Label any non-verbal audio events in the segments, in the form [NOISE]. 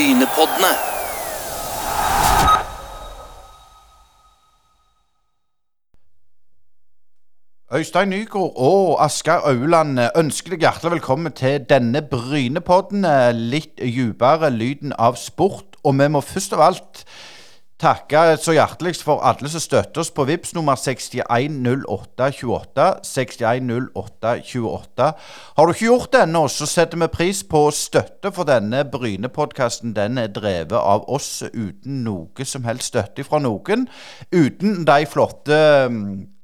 Brynepoddene. Øystein Nygaard og Asker Auland ønsker deg hjertelig velkommen til denne Brynepodden. Litt dypere lyden av sport. Og vi må først av alt takke så hjerteligst for alle som støtter oss på VIPS nummer 610828. 610828. Har du ikke gjort det ennå, så setter vi pris på støtte for denne Bryne-podkasten Den er drevet av oss uten noe som helst støtte fra noen. Uten de flotte mm,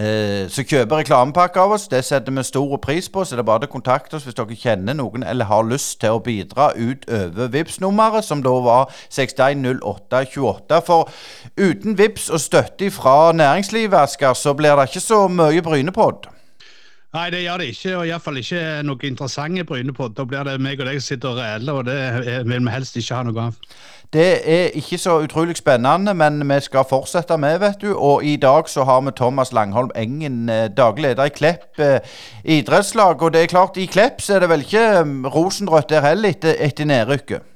Eh, så kjøper reklamepakke av oss. Det setter vi stor pris på. Så det er bare å kontakte oss hvis dere kjenner noen eller har lyst til å bidra utover vips nummeret som da var 610828. For uten Vips og støtte fra næringslivet, Asker, så blir det ikke så mye Brynepod. Nei, det gjør det ikke, og iallfall ikke noe interessante Brynepod. Da blir det meg og deg som sitter og reeller, og det vil vi helst ikke ha noe av. Det er ikke så utrolig spennende, men vi skal fortsette med, vet du. Og i dag så har vi Thomas Langholm Engen, eh, daglig leder i Klepp eh, idrettslag. Og det er klart, i Klepp så er det vel ikke mm, rosenrødt der heller etter, etter nedrykket.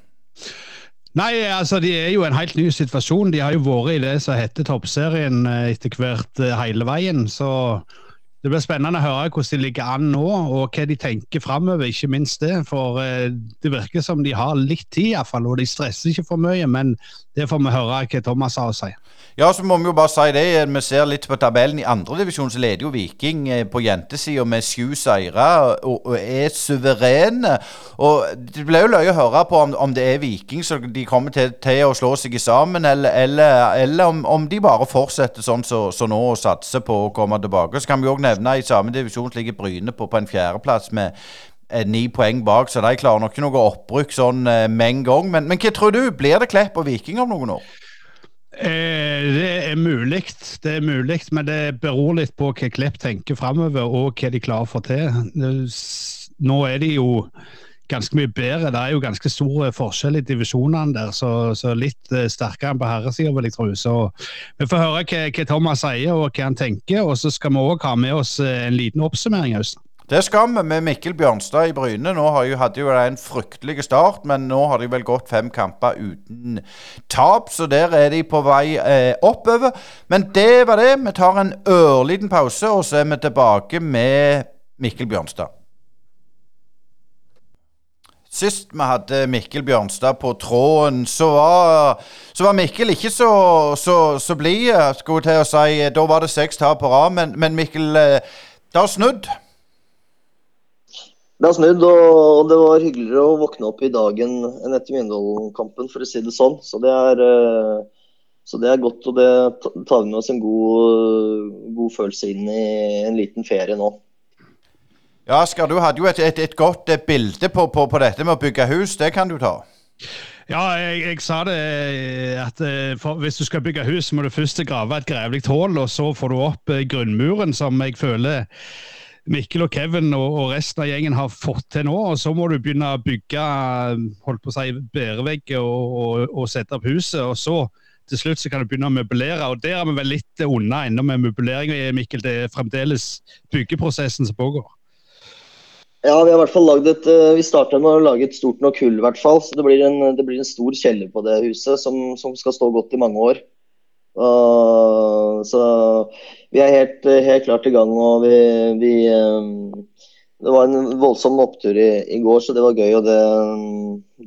Nei, altså de er jo en helt ny situasjon. De har jo vært i det som heter toppserien eh, etter hvert hele veien. Så det blir spennende å høre hvordan de ligger an nå, og hva de tenker framover. Ikke minst det. For eh, det virker som de har litt tid, iallfall, og de stresser ikke for mye. Men det får vi høre hva Thomas har å si. Ja, så må vi jo bare si det. Vi ser litt på tabellen. I andredivisjon så leder jo Viking eh, på jentesida med sju seire og, og er suverene. Og det blir jo løye å høre på om, om det er Viking som de kommer til, til å slå seg sammen, eller, eller, eller om, om de bare fortsetter sånn som så, nå og satser på å komme tilbake. Så kan vi òg nevne i samme divisjon ligger Bryne på, på en fjerdeplass med eh, ni poeng bak, så de klarer nok ikke noe opprykk sånn eh, med en gang. Men, men hva tror du? Blir det Klepp og Viking om noen år? Eh, det er mulig, det er mulig, men det beror litt på hva Klepp tenker framover, og hva de klarer å få til. Nå er de jo ganske mye bedre. Det er jo ganske stor forskjell i divisjonene der, så, så litt eh, sterkere enn på herresida, vil jeg tro. Så vi får høre hva, hva Thomas sier og hva han tenker, og så skal vi òg ha med oss eh, en liten oppsummering. Øystein. Det skal vi med Mikkel Bjørnstad i Bryne. Nå jo, hadde jo en fryktelig start, men nå har de vel gått fem kamper uten tap, så der er de på vei eh, oppover. Men det var det. Vi tar en ørliten pause, og så er vi tilbake med Mikkel Bjørnstad. Sist vi hadde Mikkel Bjørnstad på tråden, så var, så var Mikkel ikke så, så, så blid, skulle jeg til å si. Da var det seks tap på rad, men, men Mikkel, eh, det har snudd. Det har snudd, og det var hyggeligere å våkne opp i dagen enn etter Mjøndalen-kampen, for å si det sånn. Så det er, eh, så det er godt, og det tar vi med oss en god, god følelse inn i en liten ferie nå. Ja, Asker, du hadde jo et, et, et godt eh, bilde på, på, på dette med å bygge hus. Det kan du ta. Ja, jeg, jeg sa det eh, at for, hvis du skal bygge hus, må du først grave et grevlig hull, og så får du opp grunnmuren, som jeg føler Mikkel og Kevin og, og resten av gjengen har fått til nå. Og så må du begynne å bygge holdt på å si, bærevegger og, og, og sette opp huset. og så til slutt så kan du begynne å møblere, og der er vi vel litt unna ennå med møbleringa, Mikkel. Det er fremdeles byggeprosessen som pågår. Ja, vi har i hvert fall laget et eh, Vi starta med å lage et stort nok hull, i hvert fall. Så det blir en, det blir en stor kjeller på det huset som, som skal stå godt i mange år. Uh, så vi er helt, helt klart i gang, og vi, vi eh, Det var en voldsom opptur i, i går, så det var gøy. Og det,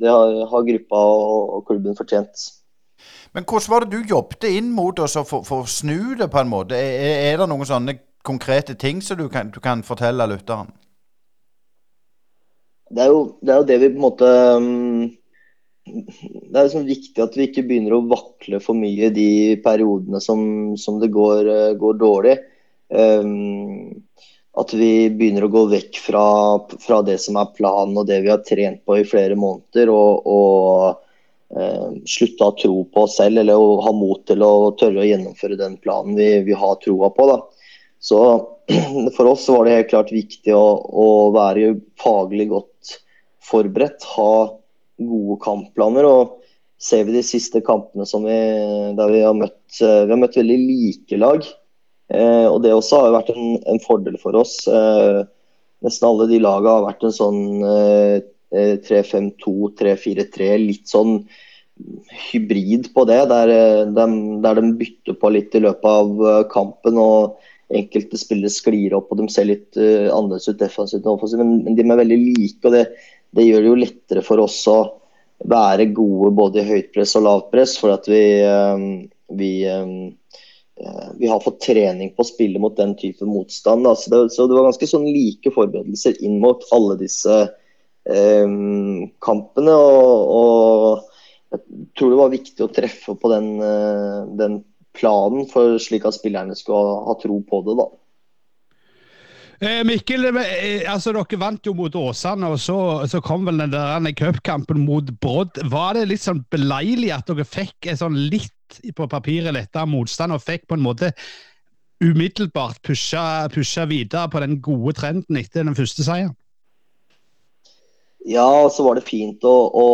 det har, har gruppa og, og klubben fortjent. Men hvordan var det du jobbet inn mot oss for, for å snu det på en måte? Er, er det noen sånne konkrete ting som du kan, du kan fortelle lytteren? Det er, jo, det er jo det vi på en måte um, Det er liksom viktig at vi ikke begynner å vakle for mye de periodene som, som det går, eh, går dårlig. Um, at vi begynner å gå vekk fra, fra, det som er planen og det vi har trent på i flere måneder. Og, og uh, slutte å tro på oss selv eller å ha mot til å tørre å gjennomføre den planen vi, vi har troa på. Da. Så [CLEARS THROAT] for oss var det helt klart viktig å, å være faglig godt forberedt, ha gode kampplaner. og Ser vi de siste kampene vi, der vi har møtt Vi har møtt veldig like lag. Eh, og Det også har vært en, en fordel for oss. Eh, nesten alle de lagene har vært en sånn eh, 3-5-2, 3-4-3. Litt sånn hybrid på det, der, de, der de bytter på litt i løpet av kampen. og Enkelte spillere sklir opp og de ser litt uh, annerledes ut defensivt, men, men de er veldig like. og det, det, gjør det jo lettere for oss å være gode både i høyt press og lavt press. For at vi, um, vi, um, vi, har fått trening på å spille mot den type motstand. Så det, så, det, var ganske sånn like forberedelser inn mot alle disse um, kampene. Og, og, jeg tror det var viktig å treffe på den, uh, den planen, for slik at spillerne skulle ha tro på det. da. Eh, Mikkel, eh, altså dere vant jo mot Åsane, og så, så kom vel den der cupkampen mot Brodd. Var det litt sånn beleilig at dere fikk en sånn litt på papiret letta motstand, og fikk på en måte umiddelbart pusha, pusha videre på den gode trenden etter den første seieren? Ja, så var det fint å, å,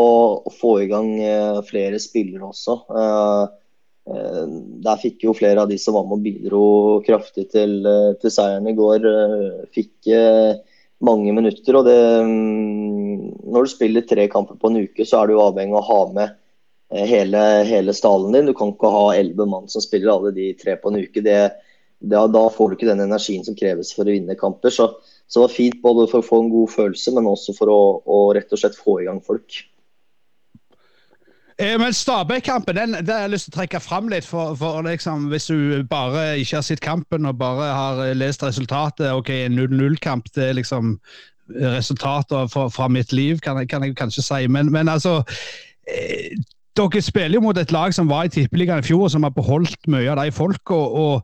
å få i gang eh, flere spillere også. Uh, Eh, der fikk jo flere av de som var med og bidro kraftig til, eh, til seieren i går, eh, fikk mange minutter. og det, mm, Når du spiller tre kamper på en uke, så er du avhengig av å ha med hele, hele stallen din. Du kan ikke ha elleve mann som spiller alle de tre på en uke. Det, det, da får du ikke den energien som kreves for å vinne kamper. Så, så det var fint både for å få en god følelse, men også for å, å rett og slett få i gang folk. Eh, men Stabæk-kampen den, den har jeg lyst til å trekke fram litt. For, for liksom, Hvis du bare ikke har sett kampen og bare har eh, lest resultatet Ok, 0-0-kamp det er liksom resultater fra, fra mitt liv, kan jeg, kan jeg, kanskje si. Men, men altså eh, Dere spiller jo mot et lag som var i Tippeligaen i fjor, som har beholdt mye av de folka. Og,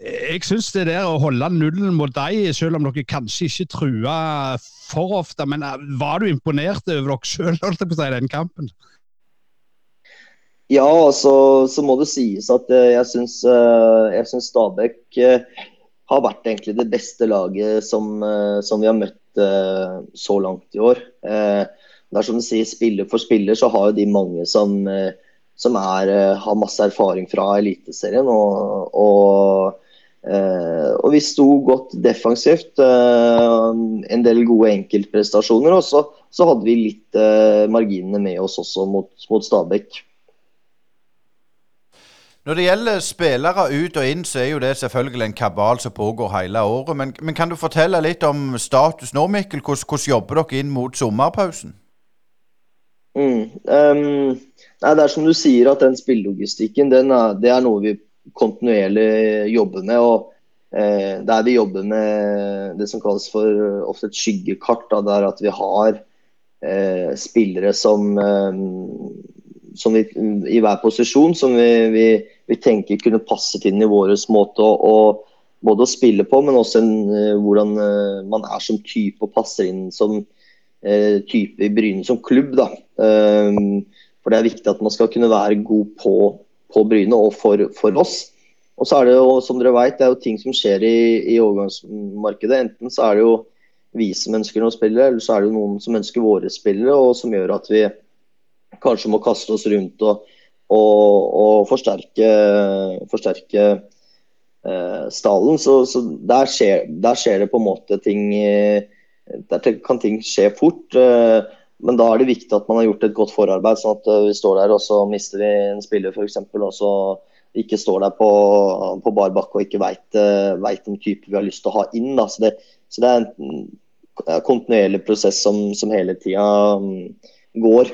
jeg syns det der å holde nullen mot dem, selv om dere kanskje ikke trua for ofte, men var du imponert over dere sjøl i den kampen? Ja, altså, så må det sies at eh, jeg syns, eh, jeg syns Stabæk eh, har vært egentlig det beste laget som, som vi har møtt så langt i år. Det er som du sier, Spiller for spiller så har jo de mange som, som er, har masse erfaring fra Eliteserien. Og, og, og, vi sto godt defensivt. En del gode enkeltprestasjoner. Og så, så hadde vi litt marginene med oss også mot, mot Stabæk. Når det gjelder spillere ut og inn, så er jo det selvfølgelig en kabal som pågår hele året. Men, men kan du fortelle litt om status nå, Mikkel? Hvordan, hvordan jobber dere inn mot sommerpausen? Mm, um, nei, det er som du sier, at den spillelogistikken er, er noe vi kontinuerlig jobber med. og eh, Der vi jobber med det som kalles for ofte et skyggekart. Da, det er at vi har eh, spillere som eh, som vi, i hver posisjon som vi, vi, vi, tenker kunne passe inn i vår måte å, å, både å spille på, men også en, uh, hvordan uh, man er som type og passer inn som uh, type i Bryne som klubb. Da. for det er viktig at man skal kunne være god på, på Bryne og for, for, oss. Og så er det jo, som dere vet, det er jo ting som skjer i, i overgangsmarkedet. Enten så er det jo vi som ønsker noen spillere, eller så er det jo noen som ønsker våre spillere, og som gjør at vi kanskje må kaste oss rundt og, og, og forsterke, forsterke eh, stallen. Så, så der, skjer, der, skjer, det på en måte ting eh, Der kan ting skje fort. Eh, men da er det viktig at man har gjort et godt forarbeid, sånn at eh, vi står der og så mister vi en spiller f.eks. og så ikke står der på, på bar bakke og ikke veit eh, om type vi har lyst til å ha inn. Så det, så, det, er en kontinuerlig prosess som, som hele tida um, går.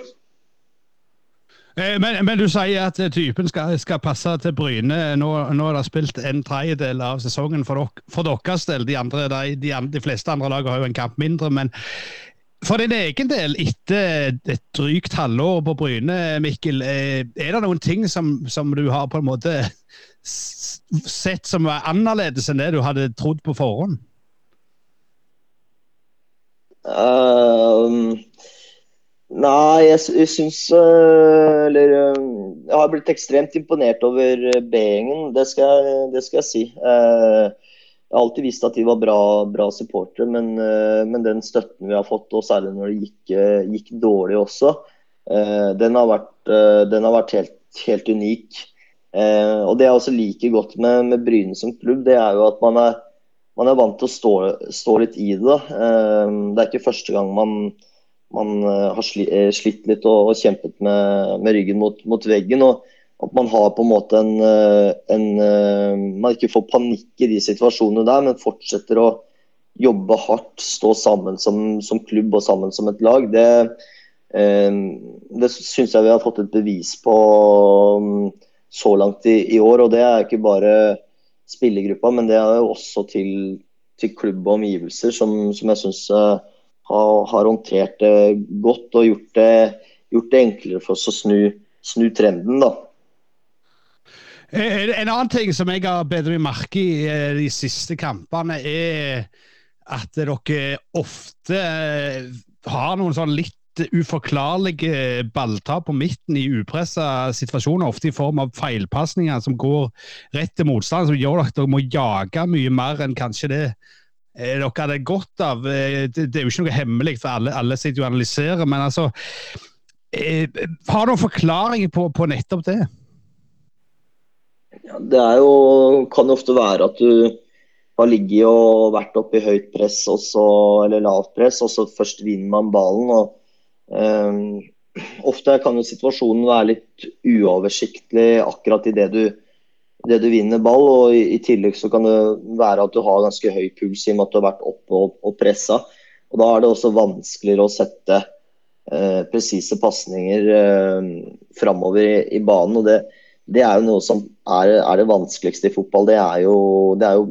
Eh, men, men, du sier at typen skal, skal passe til Bryne. Nå, nå er det spilt en tredjedel av sesongen for, dok, for deres del. De, andre, de, de, de, fleste andre lag har jo en kamp mindre. Men for din egen del, etter et drygt halvår på Bryne, Mikkel, eh, er det noen ting som, som du har på en måte sett som er annerledes enn det du hadde trodd på forhånd? Um Nei, jeg, jeg syns eh, Eller eh, jeg har blitt ekstremt imponert over eh, B-gjengen, det, det, skal jeg si. Jeg har alltid visst at de var bra, bra supportere, men, men, den støtten vi har fått, og særlig når det gikk, gikk dårlig også, den har vært, den har vært helt, helt, unik. Og Det jeg også liker godt med, med Bryne som klubb, det er jo at man er, man er vant til å stå, stå litt i det. Det er ikke første gang man man har slitt litt og, og kjempet med, med ryggen mot, mot, veggen. og At man har på en måte en, en, Man ikke får panikk i de situasjonene der, men fortsetter å jobbe hardt, stå sammen som, som klubb og sammen som et lag. Det, eh, det syns jeg vi har fått et bevis på um, så langt i, i, år. Og det er ikke bare spillergruppa, men det er jo også til, til klubb og omgivelser, som, som jeg syns har, har, håndtert det godt og gjort det, gjort det enklere for oss å snu, snu trenden. da. En annen ting som jeg har bedre merke i eh, de siste kampene, er at dere ofte eh, har noen sånn litt uforklarlige balltap på midten i upressa situasjoner, ofte i form av feilpasninger som går rett til motstand, som gjør at dere må jage mye mer enn kanskje det dere hadde godt av. Det, det, er jo ikke noe hemmelig, for alle, alle sitter jo og analyserer, men altså Har du noen forklaringer på, på nettopp det? Ja, det er jo, kan ofte være at du har ligget og vært oppe i høyt press også, eller lavt press, og så først vinner man ballen. og um, Ofte kan jo situasjonen være litt uoversiktlig akkurat i det du, det du vinner ball. og i, i, tillegg så kan det være at du har ganske høy puls i og med at du har vært oppe og, og pressa. Og Da er det også vanskeligere å sette eh, presise pasninger eh, framover i, i, banen. og det, det, er jo noe som er, er, det vanskeligste i fotball. Det er jo, det er jo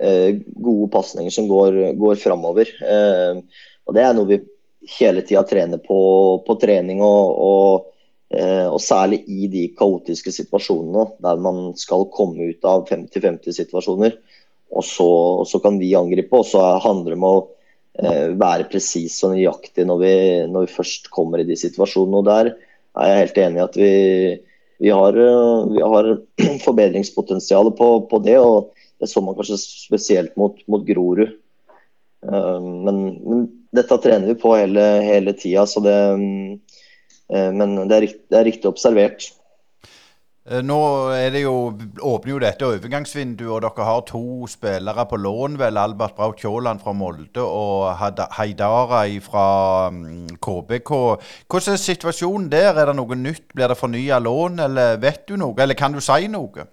Eh, gode pasninger som går, går framover. Eh, og det er noe vi hele tida trener på på trening, og, og, og, særlig i de kaotiske situasjonene der man skal komme ut av 50-50-situasjoner. Og så, så, kan vi angripe, og så handler det om å være presis og nøyaktig når vi, når vi, først kommer i de situasjonene. og Der er jeg helt enig i at vi, vi har, vi har [CLEARS THROAT] forbedringspotensial på, på det. og det så man kanskje spesielt mot, mot Grorud. Men, men, dette trener vi på hele, hele tida, så det Men det er, rikt, det er, riktig observert. Eh, nå det jo, åpner jo dette overgangsvinduet, og dere har to spillere på lån. vel, Albert Braut Kjåland fra Molde og Haidara fra KBK. Mm, Hvordan er situasjonen der? Er det noe nytt? Blir det fornya lån, eller vet du noe? Eller kan du si noe?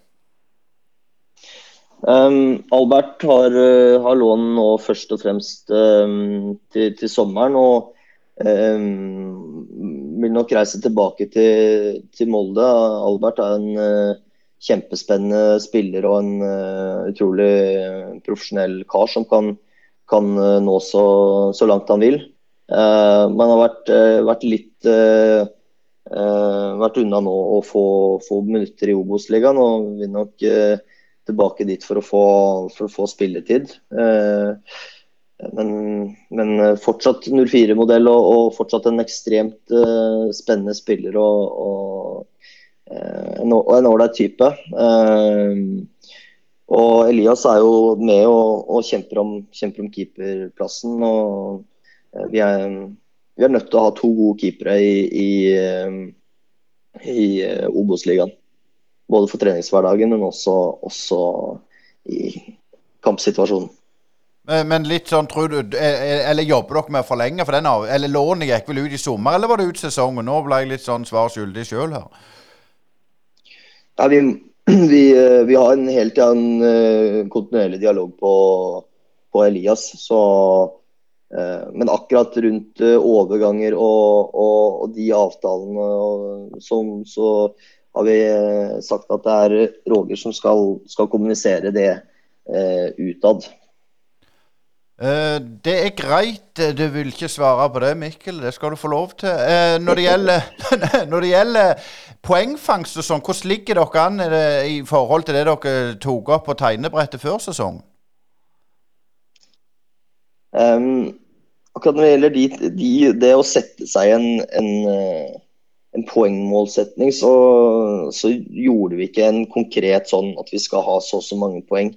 Um, Albert har, uh, har, lån nå først og fremst um, til, til, sommeren. Og um, vil nok reise tilbake til, til, Molde. Albert er en uh, kjempespennende spiller og en uh, utrolig profesjonell kar som kan, kan nå så, så, langt han vil. man har vært, vært litt vært unna nå å få, få minutter i Obos-ligaen og vil nok tilbake dit for å få, for å få spilletid. Eh, men, men, fortsatt 04-modell og, og, fortsatt en ekstremt uh, spennende spiller og, og, uh, en ålreit type. Uh, og Elias er jo med og, og kjemper, om, kjemper, om, keeperplassen. og vi er, vi er, nødt til å ha to gode keepere i, i, i Obos-ligaen. Både for treningshverdagen, men også, også i kampsituasjonen. Men litt sånn, tror du, eller jobber dere med å forlenge for den eller lånet gikk vel ut i sommer, eller var det ut sesongen? Nå ble jeg litt sånn svar skyldig sjøl her. Ja, vi, [CLEARS THROAT] vi, vi, har en helt annen eh, kontinuerlig dialog på, på Elias. Så, eh, men akkurat rundt eh, overganger og, og, og de avtalene og, som, så har vi eh, sagt at det er Roger som skal, skal kommunisere det eh, utad. Uh, det er greit. Du vil ikke svare på det, Mikkel. Det skal du få lov til. Uh, når, det gjelder, [LAUGHS] når, det gjelder, poengfangst og sånn, hvordan ligger dere an i forhold til det dere tok opp på tegnebrettet før sesong? Um, akkurat når det gjelder de, de, det å sette seg en, en en poengmålsetning, så, så, gjorde vi ikke en konkret sånn at vi skal ha så og så mange poeng.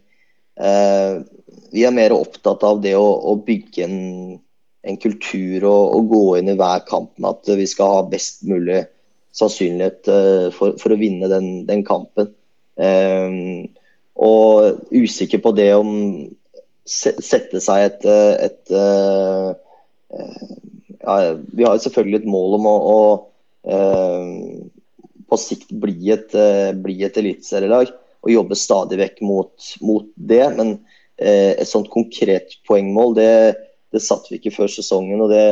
Eh, vi er mer opptatt av det å, å bygge en, en kultur og, og, gå inn i hver kamp med at vi skal ha best mulig sannsynlighet eh, for, for, å vinne den, den kampen. Eh, og usikker på det om sette seg et, et, et, ja, Vi har selvfølgelig et mål om å, å på sikt bli et, bli et eliteserielag og jobbe stadig vekk mot, mot det. Men eh, et sånt konkret poengmål, det, det satt vi ikke før sesongen. og det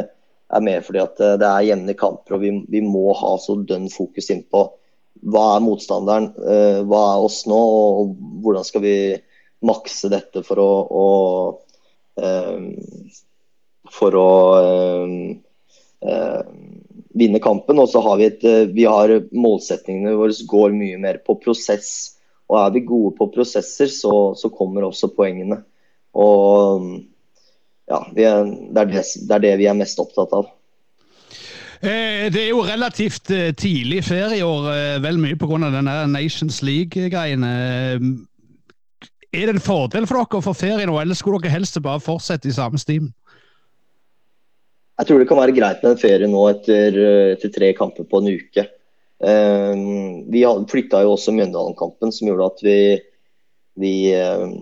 er mer fordi at eh, det er jevne kamper, og vi, vi må ha så dønn fokus inn på hva er motstanderen, eh, hva er oss nå, og, og hvordan skal vi makse dette for å, å eh, for å vinne kampen. Og så har vi et vi har målsetningene våre går mye mer på prosess og er vi gode på prosesser, så, så kommer også poengene. Og ja, er, det, er det, det, er det, vi er mest opptatt av. Eh, det er jo relativt eh, tidlig ferieår, eh, vel mye pga. Nations League-greiene. Er det en fordel for dere å få ferie nå, eller skulle dere helst bare fortsette i samme stim? Jeg tror det kan være greit med en ferie nå etter, etter tre kamper på en uke. Ehm, vi flytta jo også Mjøndalen-kampen, som gjorde at vi, vi ehm,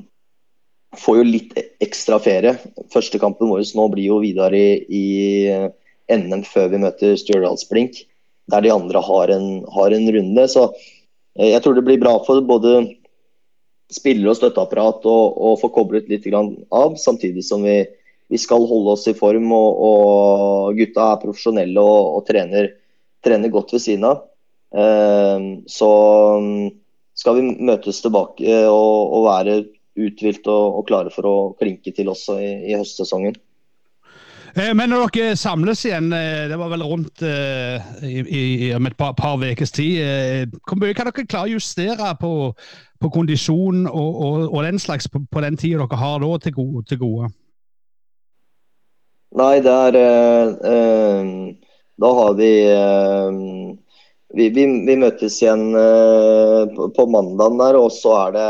får jo litt ekstra ferie. Første kampen vår nå blir jo videre i, i eh, NM før vi møter Stjørdalsblink, der de andre har en, har en, runde. Så eh, jeg tror det blir bra for både spillere og støtteapparat å få koblet litt av, samtidig som vi, vi, skal holde oss i form. Og, og gutta er profesjonelle og, og trener, trener godt ved siden av. Ehm, så mm, skal vi møtes tilbake og, og være uthvilt og, og, klare for å klinke til også i, i høstsesongen. Eh, men når dere samles igjen, eh, det var vel rundt i, i, om et par, ukers tid. Hvor mye kan dere klare å justere på, på kondisjon og, og, og, den slags på, på den tida dere har da til gode? Til gode? Nei, det er uh, Da har vi vi, vi, vi, møtes igjen uh, på, på mandagen der, og så er det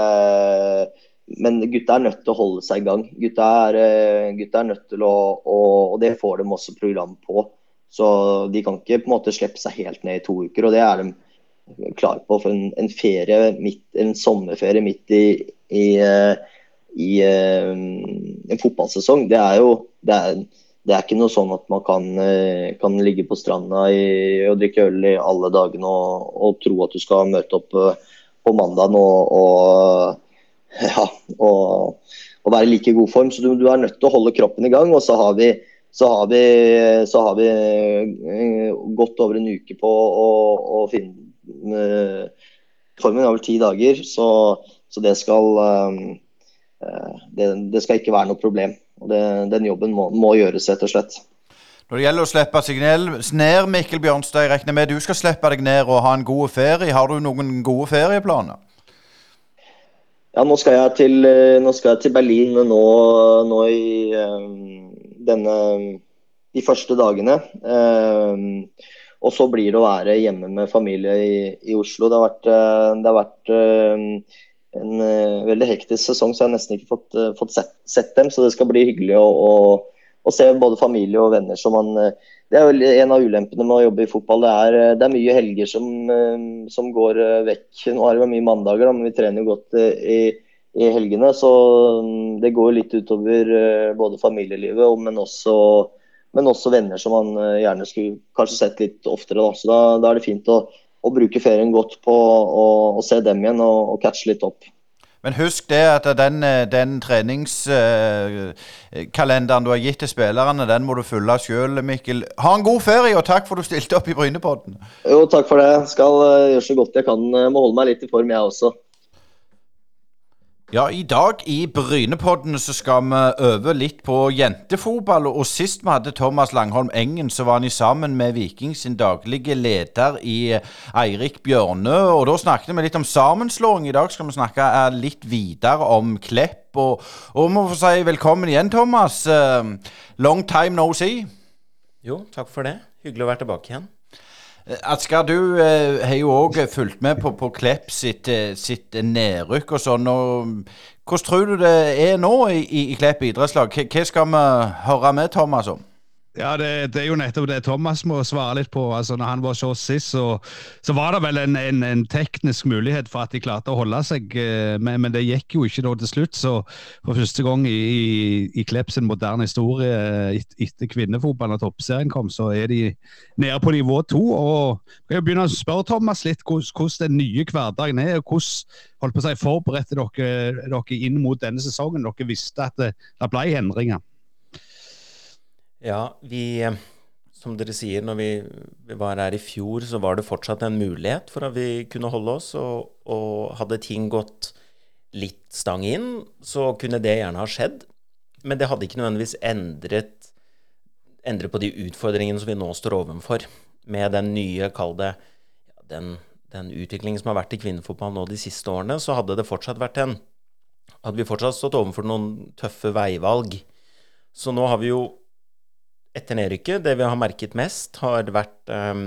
Men gutta er nødt til å holde seg i gang. Gutta er, uh, gutta er nødt til å og, og, det får de også program på. Så de kan ikke på en måte slippe seg helt ned i to uker. Og det er de klar på. For en, en ferie, midt, en sommerferie midt i, i, i, i en fotballsesong, det er jo det er, det er ikke noe sånn at man kan, eh, kan ligge på stranda i, og drikke øl i alle dagene og, og, tro at du skal møte opp eh, på mandagen og, og, ja, og, være i like god form. Så du, du, er nødt til å holde kroppen i gang. Og så har vi, så har vi, så har vi eh, gått over en uke på å, finne Formen er ti dager, så, så det, skal, det, det skal ikke være noe problem. Og det, Den jobben må, må, gjøres, rett og slett. Når det gjelder å slippe seg ned, Mikkel Bjørnstad, jeg regner med du skal slippe deg ned og ha en god ferie. Har du noen gode ferieplaner? Ja, nå skal jeg til, nå skal jeg til Berlin nå, nå i um, denne de første dagene. Um, og så blir det å være hjemme med familie i, i Oslo. Det har vært, eh, det har vært en uh, veldig hektisk sesong, så jeg har nesten ikke fått, uh, fått sett, sett, dem. Så det skal bli hyggelig å, å, å se både familie og venner. Så man, uh, det er vel en av ulempene med å jobbe i fotball. Det er, det er mye helger som, som går vekk. Nå er det mye mandager, da, men vi trener jo godt i, i helgene. Så um, det går litt utover både familielivet, men også, men også venner som man gjerne skulle kanskje sett litt oftere. Da. Så da, da er det fint å og bruke ferien godt på å, å se dem igjen og, og, catche litt opp. Men husk det at den, den treningskalenderen du har gitt til spillerne, den må du følge sjøl, Mikkel. Ha en god ferie, og takk for at du stilte opp i Brynepodden. Jo, takk for det. Skal uh, gjøre så godt jeg kan. Uh, må holde meg litt i form, jeg også. Ja, i dag i Brynepodden så skal vi øve litt på jentefotball. Og sist vi hadde Thomas Langholm Engen, så var han sammen med Viking sin daglige leder i Eirik Bjørnø. Og da snakket vi litt om sammenslåing. I dag skal vi snakke litt videre om Klepp. Og, og må få si velkommen igjen, Thomas. Uh, long time no see. Jo, takk for det. Hyggelig å være tilbake igjen. Eh, Asker, du eh, har jo òg fulgt med på, på Klepp sitt, eh, sitt nedrykk og sånn. og Hvordan tror du det er nå i, i Klepp idrettslag? Hva skal vi høre med Thomas om? Ja, det, det, er jo nettopp det Thomas må svare litt på. Altså, når han var så sist, så, så var det vel en, en, en, teknisk mulighet for at de klarte å holde seg, eh, men, men det gikk jo ikke til slutt. Så for første gang i, i, i Klepps moderne historie eh, et, etter kvinnefotballen og toppserien kom, så er de nede på nivå to. og Jeg begynner å spørre Thomas litt hvordan den nye hverdagen er. og hvordan holdt på å si, forberedte dere dere inn mot denne sesongen? Dere visste at det, det ble endringer. Ja, vi Som dere sier, når vi, var her i fjor, så var det fortsatt en mulighet for at vi kunne holde oss. Og, og hadde ting gått litt stang inn, så kunne det gjerne ha skjedd. Men det hadde ikke nødvendigvis endret, endret på de utfordringene som vi nå står overfor. Med den nye, kall det den, den utviklingen som har vært i kvinnefotball nå de siste årene, så hadde det fortsatt vært en Hadde vi fortsatt stått overfor noen tøffe veivalg. Så nå har vi jo etter nedrykket, det vi har merket mest, har vært um,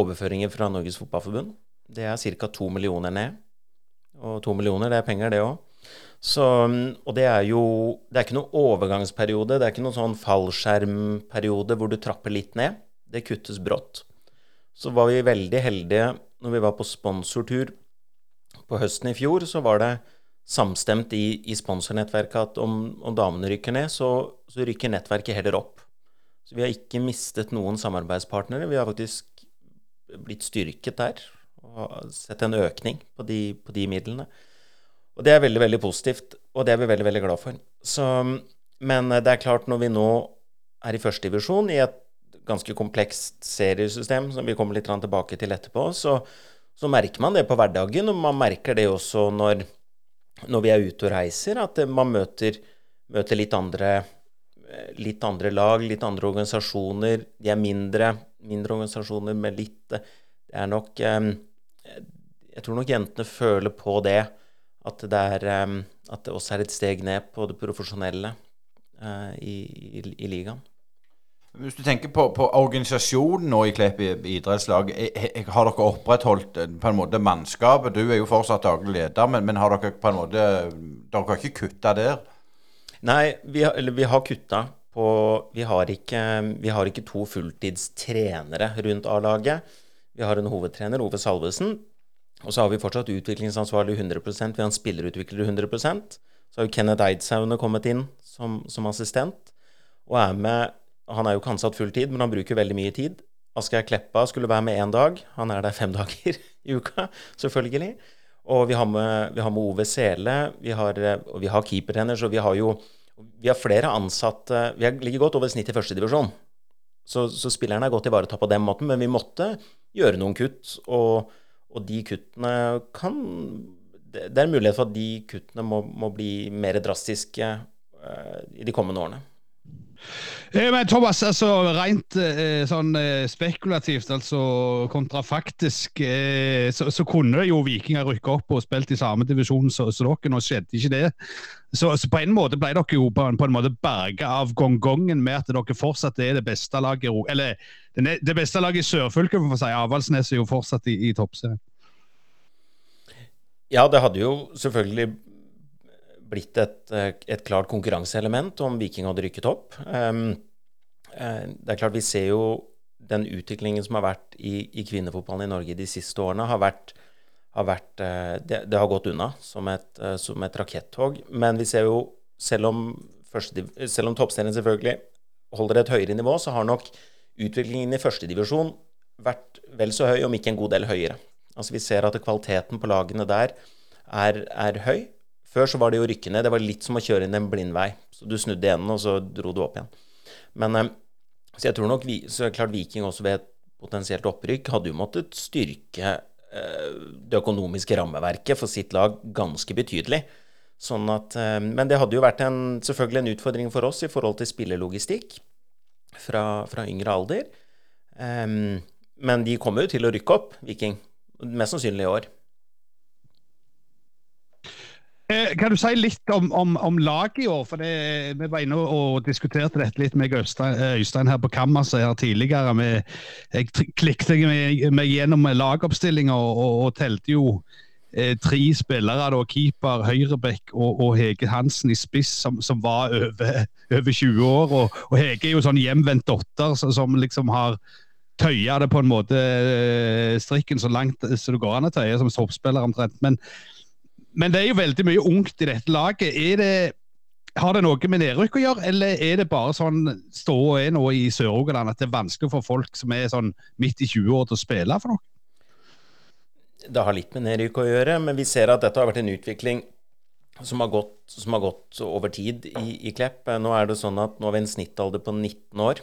overføringer fra Norges Fotballforbund. Det er ca. to millioner ned. Og to millioner, det er penger, det òg. Og det er jo Det er ikke noen overgangsperiode. Det er ikke noen sånn fallskjermperiode hvor du trapper litt ned. Det kuttes brått. Så var vi veldig heldige når vi var på sponsortur på høsten i fjor. Så var det samstemt i, i sponsornettverket at om, om damene rykker ned, så, så rykker nettverket heller opp. Så vi har ikke mistet noen samarbeidspartnere. Vi har faktisk blitt styrket der og sett en økning på de, på de midlene. Og det er veldig, veldig positivt, og det er vi veldig, veldig glad for. Så, men det er klart, når vi nå er i førstedivisjon, i et ganske komplekst seriesystem, som vi kommer litt tilbake til etterpå, så, så, merker man det på hverdagen, og man merker det også når, når vi er ute og reiser, at man møter, møter litt andre litt andre lag, litt andre organisasjoner. De er mindre, mindre organisasjoner med litt Det er nok Jeg tror nok jentene føler på det, at det, er, at det også er et steg ned på det profesjonelle eh, i, i, i ligaen. Hvis du tenker på, på organisasjonen nå i Klepp idrettslag, har dere opprettholdt eh, på en måte mannskapet? Du er jo fortsatt daglig leder, men, men har dere på en måte Dere har ikke kutta der? Nei, vi har, eller vi har kutta på vi har, ikke, vi har ikke to fulltidstrenere rundt A-laget. Vi har en hovedtrener, Ove Salvesen. Og så har vi fortsatt utviklingsansvarlig 100% Vi har en spillerutvikler 100% Så har jo Kenneth Eidsaune kommet inn som, som, assistent. Og er med Han er jo ikke ansatt fulltid, men han bruker veldig mye tid. Asgeir Kleppa skulle være med én dag. Han er der fem [LAUGHS] dager i uka, selvfølgelig. Og vi har med, vi har med Ove Sele, vi har, og vi har keepertrener, så vi har jo vi har flere ansatte Vi ligger godt over snittet i førstedivisjon. Så, så spillerne er godt ivaretatt på den måten, men vi måtte gjøre noen kutt. Og, og de kuttene kan Det er en mulighet for at de kuttene må, må bli mer drastiske uh, i de kommende årene. Eh, men Thomas, altså rent eh, sånn eh, spekulativt, altså kontrafaktisk, så, så, kunne jo Vikinger rykke opp og spilt i samme divisjon som dere. Nå skjedde ikke det. Så, så, på en måte ble dere jo på en, på en måte berga av gongongen med at dere fortsatt er det beste laget Eller det beste laget i sørfylket, for å si. Avaldsnes er jo fortsatt i, i toppserien. Ja, det hadde jo selvfølgelig blitt et, eh, et klart konkurranseelement om Viking hadde rykket opp. Um, det er klart Vi ser jo den utviklingen som har vært i, i kvinnefotballen i Norge de siste årene, har vært, har vært eh, det, det, har gått unna som et, som et rakettog. Men vi ser jo, selv om, første, selv om toppserien selvfølgelig holder et høyere nivå, så har nok utviklingen i førstedivisjon vært vel så høy, om ikke en god del høyere. Altså Vi ser at kvaliteten på lagene der er, er høy. Før så var det jo rykke ned. Det var litt som å kjøre inn en blindvei. Så du snudde igjen, og så dro du opp igjen. Men eh, Så jeg tror nok vi, så klart Viking også ved et potensielt opprykk hadde jo måttet styrke eh, det økonomiske rammeverket for sitt lag ganske betydelig. Sånn at, eh, men det hadde jo vært en, selvfølgelig en utfordring for oss i forhold til spillelogistikk fra, fra yngre alder. men de kommer jo til å rykke opp, Viking. Mest sannsynlig i år. Eh, kan du si litt om, om, om laget i år? For det, Vi var inne og diskuterte dette litt med Øystein, eh, Øystein her på kammerset her tidligere. Med, jeg klikket meg, meg gjennom lagoppstillinga og, og, og, telte jo eh, tre spillere, da, keeper, høyrebekk og, og, Hege Hansen i spiss, som, som var over, over, 20 år. Og, Hege er jo sånn hjemvendt datter som liksom har tøya det på en måte eh, strikken så langt så det går an å tøye som toppspiller omtrent. Men, men, det er jo veldig mye ungt i dette laget. Det, har det noe med nedrykk å gjøre, eller er det bare sånn ståa er nå i Sør-Rogaland at det er vanskelig for folk som er sånn midt i 20-år til å spille for noe? Det har litt med nedrykk å gjøre, men vi ser at dette har vært en utvikling som har gått, som har gått over tid i, i, Klepp. Nå er det sånn at nå har vi en snittalder på 19 år,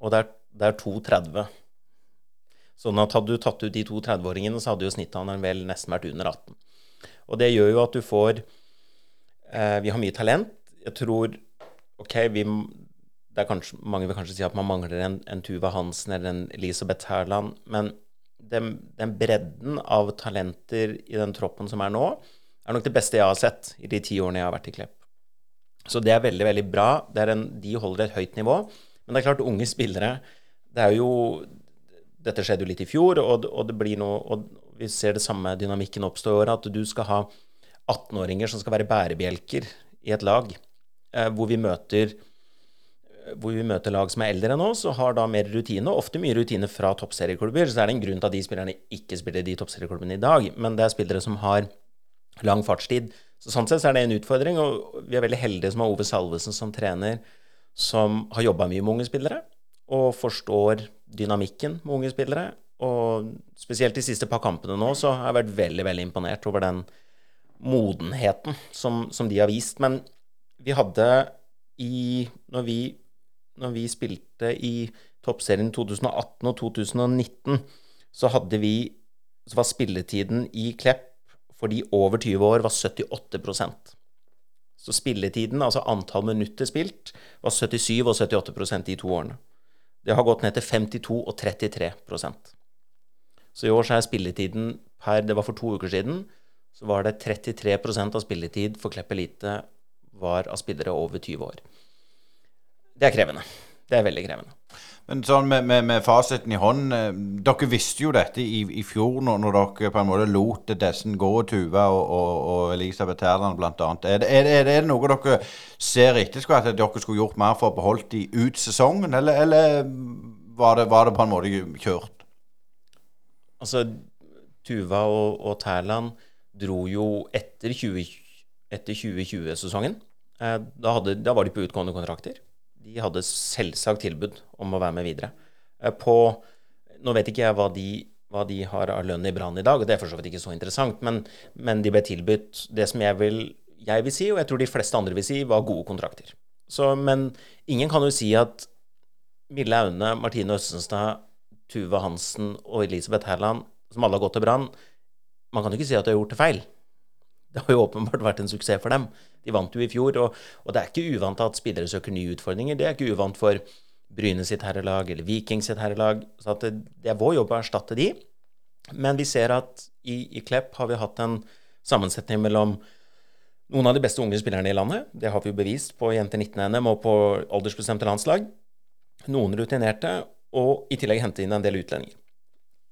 og det er, er 2,30. Sånn at hadde du tatt ut de to 30-åringene, så hadde jo snittalderen vel nesten vært under 18. Og det gjør jo at du får eh, Vi har mye talent. Jeg tror OK, vi det er kanskje, Mange vil kanskje si at man mangler en, en Tuva Hansen eller en Elisabeth Herland. Men den, den, bredden av talenter i den troppen som er nå, er nok det beste jeg har sett i de ti årene jeg har vært i Klepp. Så det er veldig, veldig bra. En, de holder et høyt nivå. Men det er klart, unge spillere Det er jo dette skjedde jo litt i fjor, og, og, det blir noe og Vi ser det samme dynamikken oppstå i år, at du skal ha 18-åringer som skal være bærebjelker i et lag, eh, hvor vi møter hvor vi møter lag som er eldre enn oss og har da mer rutine, ofte mye rutine fra toppserieklubber. Så er det en grunn til at de spillerne ikke spiller de toppserieklubbene i dag. Men det er spillere som har lang fartstid. Så Sånn sett så er det en utfordring, og vi er veldig heldige som har Ove Salvesen som trener, som har jobba mye med unge spillere og forstår dynamikken med unge spillere. Og spesielt de siste par kampene nå så har jeg vært veldig veldig imponert over den modenheten som, som de har vist. Men vi hadde i Når vi, når vi spilte i toppserien 2018 og 2019, så hadde vi Så var spilletiden i Klepp for de over 20 år var 78% Så spilletiden, altså antall minutter spilt, var 77 og 78% de to årene. Det har gått ned til 52 og 33 Så i år så er spilletiden per Det var for to uker siden. Så var det 33% av spilletid for Klepp Elite var av spillere over 20 år. Det er krevende. Det er veldig krevende. Men sånn med, med, med fasiten i hånd eh, Dere visste jo dette i, i fjor, når, når, dere på en måte lot dessen gå, Tuva og, og, og Elisabeth Herland bl.a. Er, er, er, det noe dere ser etter at dere skulle gjort mer for å beholde de ut sesongen, eller, eller var, det, var, det, på en måte kjørt? Altså, Tuva og, og Tærland dro jo etter, etter 2020-sesongen. Eh, da, da var de på utgående kontrakter de hadde selvsagt tilbud om å være med videre. Eh, på Nå vet ikke jeg hva de, hva de har av lønn i Brann i dag, og det er for så vidt ikke så interessant, men, men de ble tilbudt det som jeg vil, jeg vil si, og jeg tror de fleste andre vil si, var gode kontrakter. Så, men ingen kan jo si at Mille Aune, Martine Østenstad, Tuve Hansen og Elisabeth Herland, som alle har gått til Brann Man kan jo ikke si at de har gjort det feil. Det har jo åpenbart vært en suksess for dem. De vant jo i fjor, og, og det er ikke uvant at spillere søker nye utfordringer. Det er ikke uvant for Bryne sitt herrelag eller Viking sitt herrelag. Så det, det, er vår jobb å erstatte de. Men vi ser at i, i Klepp har vi hatt en sammensetning mellom noen av de beste unge spillerne i landet. Det har vi jo bevist på Jenter 19-NM og på aldersbestemte landslag. Noen rutinerte, og i tillegg hente inn en del utlendinger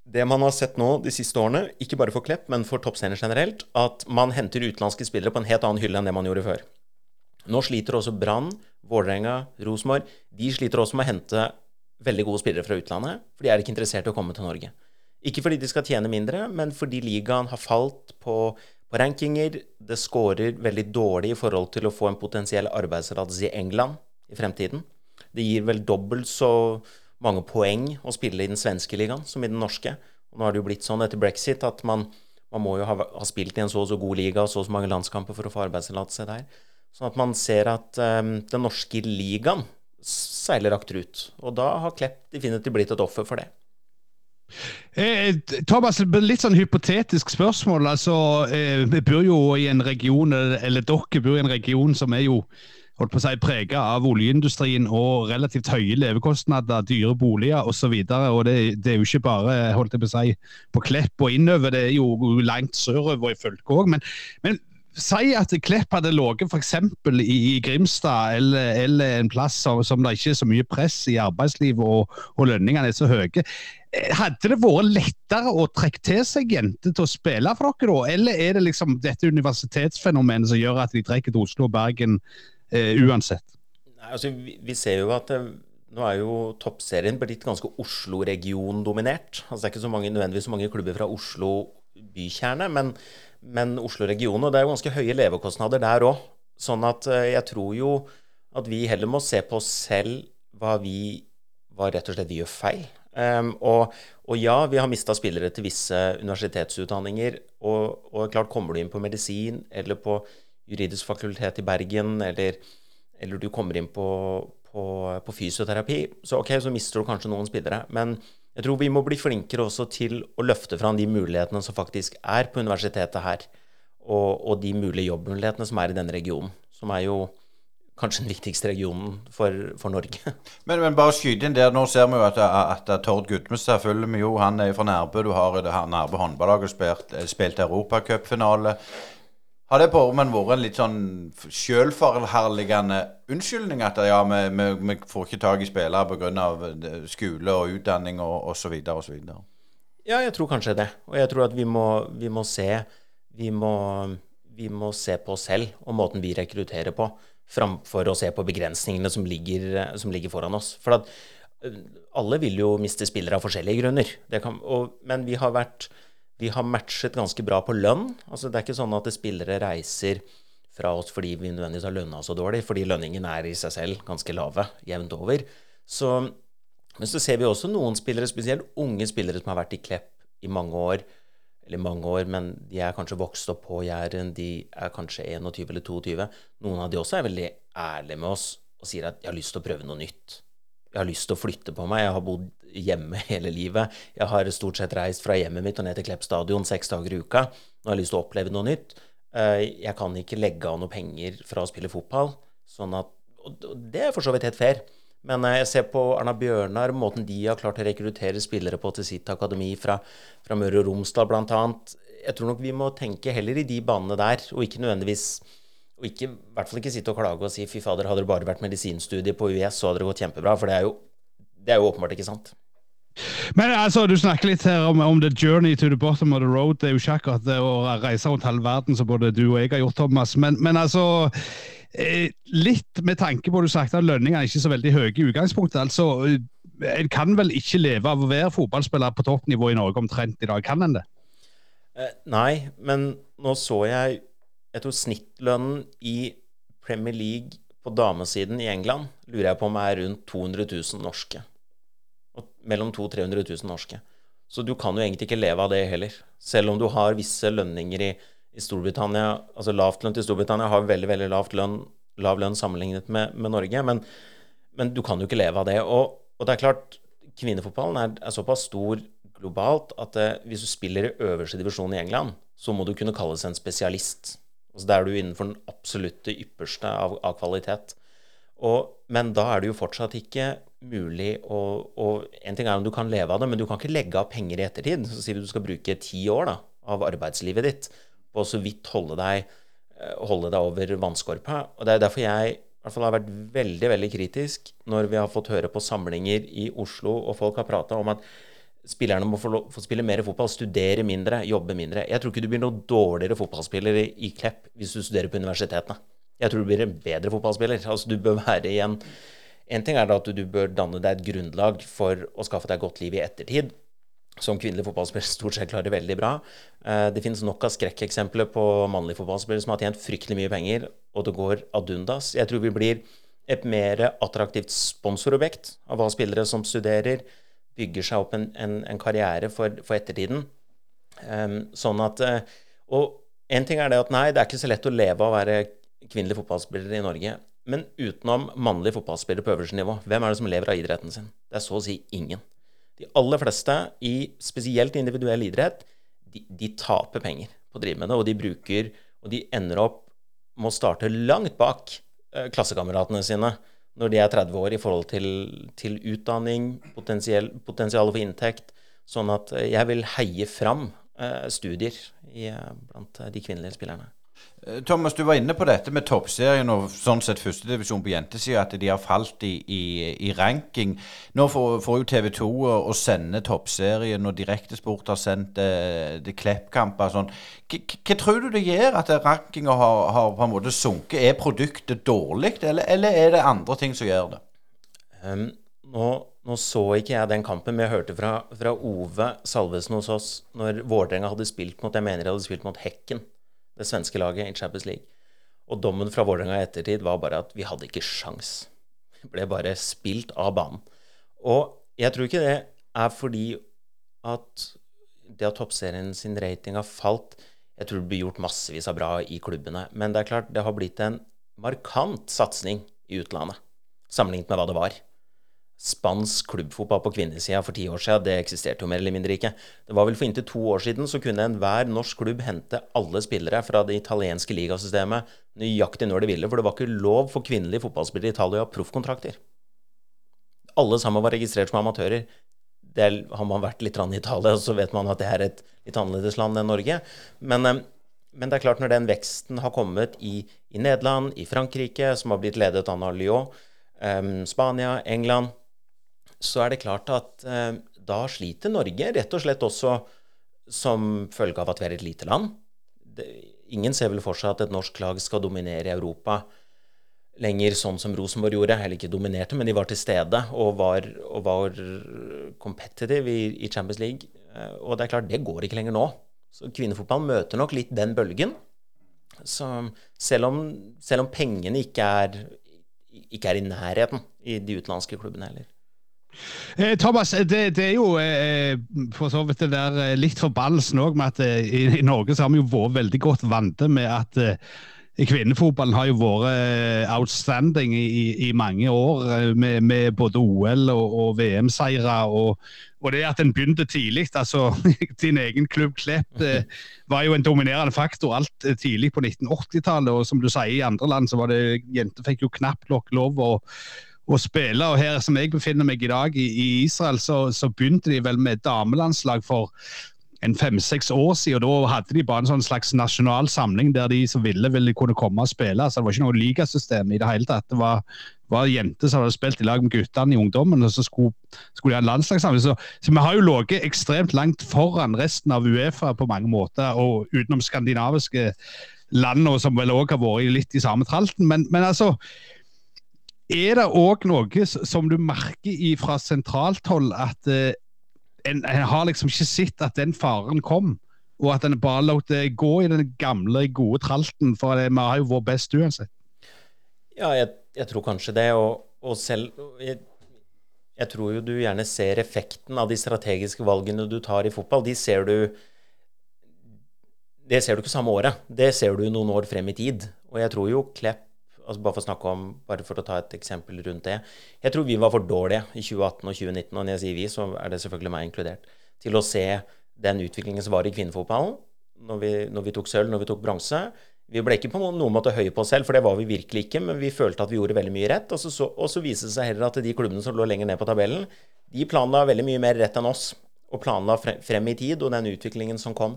det man har sett nå de siste årene, ikke bare for Klepp, men for toppscener generelt, at man henter utenlandske spillere på en helt annen hylle enn det man gjorde før. Nå sliter også Brann, Vålerenga, Rosenborg. De sliter også med å hente veldig gode spillere fra utlandet, for de er ikke interessert i å komme til Norge. Ikke fordi de skal tjene mindre, men fordi ligaen har falt på, på rankinger. Det scorer veldig dårlig i forhold til å få en potensiell arbeidstillatelse i England i fremtiden. Det gir vel dobbelt så mange poeng å spille i den svenske ligaen som i den norske. Og nå har det jo blitt sånn etter brexit at man, man må jo ha, ha, spilt i en så og så god liga og så og så mange landskamper for å få arbeidstillatelse der. Sånn at man ser at um, den norske ligaen seiler akterut. Og da har Klepp definitivt blitt et offer for det. Eh, Thomas, litt sånn hypotetisk spørsmål. altså, eh, Vi bor jo i en region, eller dere bor i en region som er jo holdt på å si, prega av oljeindustrien og relativt høye levekostnader, dyre boliger osv. Det, det er jo ikke bare holdt jeg på å si, på Klepp og innover, det er jo langt sørover i fylket òg. Men, men Si at Klepp hadde ligget f.eks. i Grimstad eller, eller, en plass som, som det ikke er så mye press i arbeidslivet og, og lønningene er så høye. Hadde det vært lettere å trekke til seg jenter til å spille for dere da, eller er det liksom dette universitetsfenomenet som gjør at de trekker til Oslo og Bergen uansett? Nei, altså, vi, vi, ser jo at eh, nå er jo toppserien blitt ganske Oslo-region-dominert. Altså, det er ikke så mange, nødvendigvis så mange klubber fra Oslo bykjerne, men, men Oslo-regionen. Og det er jo ganske høye levekostnader der òg. Sånn at eh, jeg tror jo at vi heller må se på oss selv hva vi hva rett og slett vi gjør feil. Um, og, og, ja, vi har mista spillere til visse universitetsutdanninger. Og, og, klart, kommer du inn på medisin eller på juridisk fakultet i Bergen, eller, eller du kommer inn på, på, på, fysioterapi, så ok, så mister du kanskje noen spillere. Men jeg tror vi må bli flinkere også til å løfte fram de mulighetene som faktisk er på universitetet her, og, og de mulige jobbmulighetene som er i denne regionen, som er jo kanskje den viktigste regionen for, for Norge. [LAUGHS] Men, men, bare skyte inn der. Nå ser vi jo at, at, at Tord Gudmestad følger vi jo. Han er fra Nærbø. Du har det her Nærbø håndballag og spilt, spilt europacupfinale. Har det vært en litt sånn sjølforherligende unnskyldning at ja, vi, vi, vi, får ikke tak i spillere pga. Eh, skole og utdanning og osv. osv.? Ja, jeg tror kanskje det. Og jeg tror at vi må, vi må se vi må, vi må, se på oss selv og måten vi rekrutterer på, framfor å se på begrensningene som ligger, som ligger foran oss. For at eh, alle vil jo miste spillere av forskjellige grunner. Kan, og, men vi har vært vi har matchet ganske bra på lønn. Altså, det er ikke sånn at spillere reiser fra oss fordi vi nødvendigvis har lønna så dårlig, fordi lønningen er i seg selv ganske lave jevnt over. Så, men så ser vi også noen spillere, spesielt unge spillere som har vært i Klepp i mange år, eller mange år, men de er kanskje vokst opp på Jæren, de er kanskje 21 eller 22. Noen av de også er veldig ærlige med oss og sier at de har lyst til å prøve noe nytt'. Jeg har lyst til å flytte på meg. Jeg har bodd hjemme [LAUGHS] hele livet. Jeg har stort sett reist fra hjemmet mitt og ned til Klepp stadion seks dager i uka. Nå har jeg lyst til å oppleve noe nytt. Eh, jeg kan ikke legge av noe penger fra å spille fotball. Sånn at, og det er for så vidt helt fair. Men eh, jeg ser på Arna Bjørnar, måten de har klart å rekruttere spillere på til sitt akademi fra, fra Møre og Romsdal bl.a. Jeg tror nok vi må tenke heller i de banene der, og ikke nødvendigvis og ikke, i hvert fall ikke sitte og klage og si fy fader, hadde det bare vært medisinstudie på US, så hadde det gått kjempebra. For det er jo, det er jo åpenbart ikke sant. Men altså, Du snakker litt her om, om, the journey to the bottom of the road. Det er jo ikke akkurat det å reise rundt halve verden som både du og jeg har gjort, Thomas. Men, men altså eh, Litt med tanke på du sagt at lønningene er ikke så veldig høye i utgangspunktet. altså En kan vel ikke leve av å være fotballspiller på toppnivå i Norge omtrent i dag, kan en det? Eh, nei, men nå så jeg Jeg tror snittlønnen i Premier League på damesiden i England lurer jeg på om er rundt 200 000 norske mellom 200 000 300 000 norske. Så du kan jo egentlig ikke leve av det heller. Selv om du har visse lønninger i, i Storbritannia Altså lavtlønn til Storbritannia har veldig veldig lavt lønn, lav lønn sammenlignet med, med Norge, men, men, du kan jo ikke leve av det. Og, og det er klart, kvinnefotballen er, er såpass stor globalt at eh, hvis du spiller i øverste divisjon i England, så må du kunne kalles en spesialist. Altså, da er du innenfor den absolutte ypperste av, av kvalitet. Og, men da er det jo fortsatt ikke mulig å og En ting er om du kan leve av det, men du kan ikke legge av penger i ettertid. Så sier du du skal bruke ti år da, av arbeidslivet ditt på så vidt holde deg, eh, holde deg over vannskorpa. Og Det er derfor jeg i hvert fall har vært veldig veldig kritisk når vi har fått høre på samlinger i Oslo, og folk har prata om at spillerne må få, få, spille mer fotball, studere mindre, jobbe mindre. Jeg tror ikke du blir noen dårligere fotballspiller i, Klepp hvis du studerer på universitetene. Jeg tror du blir en bedre fotballspiller. Altså, du bør være i en ting er at du bør danne deg et grunnlag for å skaffe deg godt liv i ettertid, som kvinnelig fotballspiller stort sett klarer veldig bra. Eh, det finnes nok av skrekkeksempler på mannlige fotballspillere som har tjent fryktelig mye penger, og det går ad undas. Jeg tror vi blir et mer attraktivt sponsorobjekt av hva spillere som studerer, bygger seg opp en, en, en karriere for, for ettertiden. Um, sånn at eh, Og en ting er det at nei, det er ikke så lett å leve av å være kvinnelig fotballspiller i Norge. Men utenom mannlige fotballspillere på øverste nivå, hvem er det som lever av idretten sin? Det er så å si ingen. De aller fleste, i spesielt individuell idrett, de, de taper penger på å drive med det, og de bruker Og de ender opp med å starte langt bak eh, klassekameratene sine når de er 30 år, i forhold til, til utdanning, potensial, for inntekt. Sånn at eh, jeg vil heie fram eh, studier i, blant de kvinnelige spillerne. Eh, Thomas, du var inne på dette med toppserien og sånn sett førstedivisjon på jentesida, at de har falt i, i, i ranking. Nå får, får jo TV 2 å, sende toppserien, og Direktesport har sendt eh, det Klepp-kamper sånn. Hva tror du det gjør at rankinga har, har, på en måte sunket? Er produktet dårlig, eller, eller, er det andre ting som gjør det? Um, nå, nå, så ikke jeg den kampen, men jeg hørte fra, fra Ove Salvesen hos oss når Vålerenga hadde spilt mot jeg mener de hadde spilt mot Hekken det svenske laget i Champions League. Og dommen fra Vålerenga i ettertid var bare at vi hadde ikke sjans. Vi ble bare spilt av banen. Og jeg tror ikke det er fordi at det at toppserien sin rating har falt Jeg tror det blir gjort massevis av bra i klubbene. Men det er klart, det har blitt en markant satsing i utlandet sammenlignet med hva det var spansk klubbfotball på kvinnesida for ti år siden, det eksisterte jo mer eller mindre ikke. Det var vel for inntil to år siden så kunne enhver norsk klubb hente alle spillere fra det italienske ligasystemet nøyaktig når de ville, for det var ikke lov for kvinnelige fotballspillere i Italia å ha proffkontrakter. Alle sammen var registrert som amatører. Det har man vært litt i Italia, så vet man at det er et litt annerledes land enn Norge. Men, eh, men det er klart, når den veksten har kommet i, i Nederland, i Frankrike, som har blitt ledet av Lyon, um, Spania, England så er det klart at eh, da sliter Norge rett og slett også som følge av at vi er et lite land. Det, ingen ser vel for seg at et norsk lag skal dominere Europa lenger sånn som Rosenborg gjorde. Heller ikke dominerte, men de var til stede og var, og var competitive i, i, Champions League. Eh, og det er klart, det går ikke lenger nå. Så kvinnefotball møter nok litt den bølgen. Så selv om, selv om pengene ikke er, ikke er i nærheten i de utenlandske klubbene heller. Eh, Thomas, det, det, er jo eh, for så vidt det der eh, litt forbannelsen òg med at eh, i, i, Norge så har vi jo vært veldig godt vant med at eh, Kvinnefotballen har jo vært eh, outstanding i, i mange år, med, med, både OL og, og VM-seire. Og, og, det at en begynte tidlig. altså [LAUGHS] Din egen klubb Klepp var jo en dominerende faktor alt tidlig på 1980-tallet. Og som du sier, i andre land så var det jenter fikk jo knapt nok lov å å spille. Og her som jeg befinner meg i dag, i, i Israel, så, så, begynte de vel med damelandslag for en fem-seks år siden. og Da hadde de bare en sånn slags nasjonal samling der de som ville, ville kunne komme og spille. så Det var ikke noe ligasystem i det hele tatt. Det var, var jenter som hadde spilt i lag med guttene i ungdommen, og så skulle, skulle de ha en landslagssamling. Så, så, vi har jo ligget ekstremt langt foran resten av Uefa på mange måter, og utenom skandinaviske land, som vel òg har vært litt i samme tralten. Men, men altså er det òg noe som du merker fra sentralt hold, at uh, en, en, har liksom ikke sett at den faren kom? Og at en bare lot det gå i den gamle, gode tralten? For vi har jo vært best uansett. Ja, jeg, jeg, tror kanskje det. Og, og selv jeg, jeg, tror jo du gjerne ser effekten av de strategiske valgene du tar i fotball. De ser du Det ser du ikke samme året. Det ser du noen år frem i tid. Og jeg tror jo Klepp altså bare for å snakke om, bare for å ta et eksempel rundt det. Jeg tror vi var for dårlige i 2018 og 2019, og når jeg sier vi, så er det selvfølgelig meg inkludert, til å se den utviklingen som var i kvinnefotballen når vi, når vi tok sølv, når vi tok bronse. Vi ble ikke på noen måte høye på oss selv, for det var vi virkelig ikke, men vi følte at vi gjorde veldig mye rett. Og så, så, og så viste det seg heller at de klubbene som lå lenger ned på tabellen, de planla veldig mye mer rett enn oss. Og planla frem i tid, og den utviklingen som kom.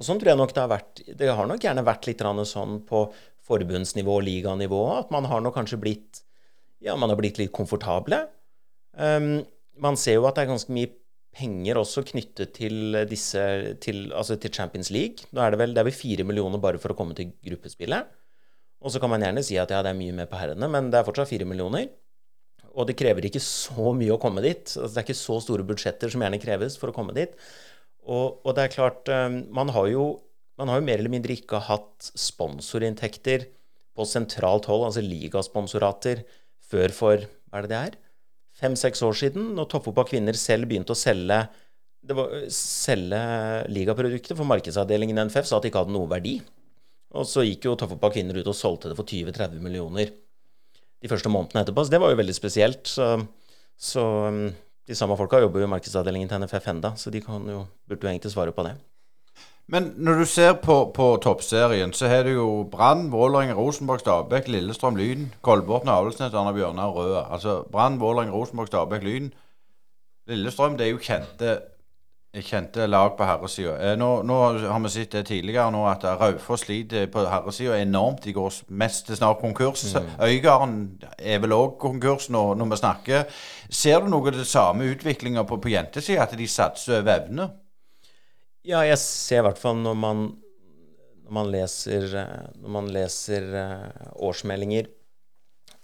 Og sånn tror jeg nok det har vært. Det har nok gjerne vært litt sånn på forbundsnivå og liganivå at man har nå kanskje blitt ja, man har blitt litt komfortable. Um, man ser jo at det er ganske mye penger også knyttet til disse til, altså til Champions League. Nå er det vel det er vel fire millioner bare for å komme til gruppespillet. Og så kan man gjerne si at ja, det er mye mer på herrene, men det er fortsatt fire millioner. Og det krever ikke så mye å komme dit. Altså, det er ikke så store budsjetter som gjerne kreves for å komme dit. Og, og det er klart, um, man har jo man har jo mer eller mindre ikke hatt sponsorinntekter på sentralt hold, altså ligasponsorater, før for hva er det det er? Fem-seks år siden, når toppfotball kvinner selv begynte å selge var, selge ligaprodukter, for markedsavdelingen i NFF sa at det ikke hadde noe verdi. Og så gikk jo toppfotball kvinner ut og solgte det for 20-30 millioner de første månedene etterpå. Så det var jo veldig spesielt. Så, så um, de samme folka jobber jo i markedsavdelingen til NFF enda, så de kan jo, burde jo egentlig svare på det. Men når du ser på, på toppserien, så har du jo Brann, Vålerenga, Rosenborg, Stabæk, Lillestrøm, Lyn, Kolbotn, Avaldsnes, Arne Bjørnar Røa. Altså Brann, Vålerenga, Rosenborg, Stabæk, Lyn. Lillestrøm det er jo kjente kjente lag på herresida. Eh, nå, nå, har vi sett det tidligere nå at Raufoss sliter på herresida enormt. De går mest til snart konkurs. Mm. Øygarden er vel òg konkurs nå, når vi snakker. Ser du noe av det samme utviklinga på, på jentesida, at de satser over evne? Ja, jeg ser i hvert fall når man, når man leser, når man leser årsmeldinger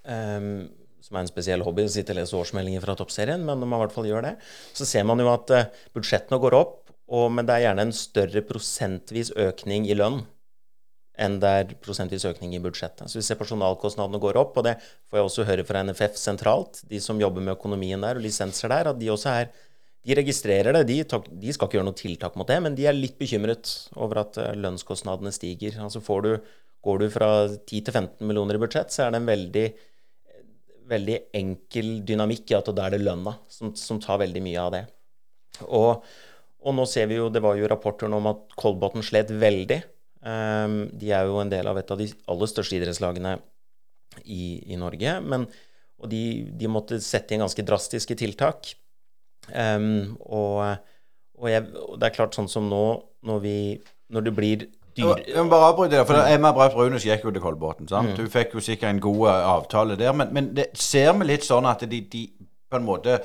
um, som er en spesiell hobby, å sitte og lese årsmeldinger fra toppserien, men når man i hvert fall gjør det, så ser man jo at uh, budsjettene går opp, og, men det er gjerne en større prosentvis økning i lønn enn det er prosentvis økning i budsjettet. Så vi ser personalkostnadene går opp, og det får jeg også høre fra NFF sentralt, de som jobber med økonomien der og lisenser der, at de også er de registrerer det. De, de, skal ikke gjøre noe tiltak mot det, men de er litt bekymret over at eh, lønnskostnadene stiger. Altså du, Går du fra 10 til 15 millioner i budsjett, så er det en veldig veldig enkel dynamikk i at da er det lønna som, som, tar veldig mye av det. Og, og, nå ser vi jo, det var jo rapporter om at Kolbotn slet veldig. Um, de er jo en del av et av de aller største idrettslagene i, i Norge. Men, og de, de, måtte sette inn ganske drastiske tiltak. Um, og, og, jeg, og, det er klart, sånn som nå, når, vi, når det blir dyr... Jeg må bare avbryte det, for Emma Braut Brunes gikk jo til Kolbotn. Mm. Hun fikk jo sikkert en god eh, avtale der. Men, men det ser vi litt sånn at de, de på en måte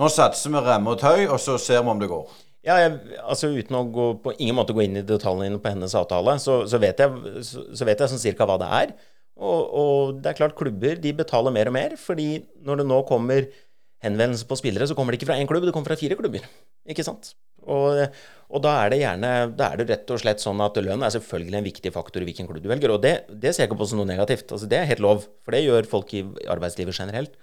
Nå satser vi remme og tøy, og så ser vi om det går. Ja, jeg, altså Uten å gå på ingen måte gå inn i detaljene på hennes avtale, så, så vet jeg, så, så vet jeg sånn cirka hva det er. Og, og, det er klart, klubber de betaler mer og mer, fordi når det nå kommer henvendelser på spillere, så kommer det ikke fra én klubb, det kommer fra fire klubber. Ikke sant? Og, og, da er det gjerne da er det rett og slett sånn at lønn er selvfølgelig en viktig faktor i hvilken klubb du velger. Og det, det ser jeg ikke på som noe negativt. Altså, det er helt lov, for det gjør folk i arbeidslivet generelt.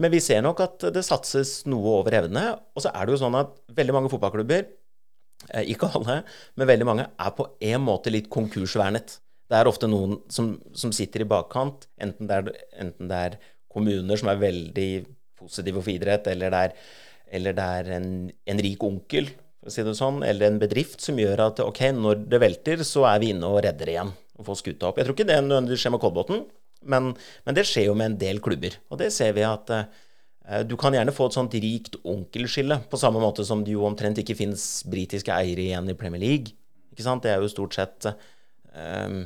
Men vi ser nok at det satses noe over evne. Og så er det jo sånn at veldig mange fotballklubber, eh, ikke alle, men veldig mange, er på en måte litt konkursvernet. Det er ofte noen som, som sitter i bakkant, enten det, er, enten det er kommuner som er veldig positive for idrett, eller det er, eller det er en, en rik onkel for å si det sånn, eller en bedrift som gjør at ok, når det velter, så er vi inne og redder igjen og får skuta opp. Jeg tror ikke det nødvendigvis skjer med Kolbotn, men, men, det skjer jo med en del klubber. Og det ser vi at uh, du kan gjerne få et sånt rikt onkelskille, på samme måte som det jo omtrent ikke fins britiske eiere igjen i Premier League. Ikke sant? Det er jo stort sett uh,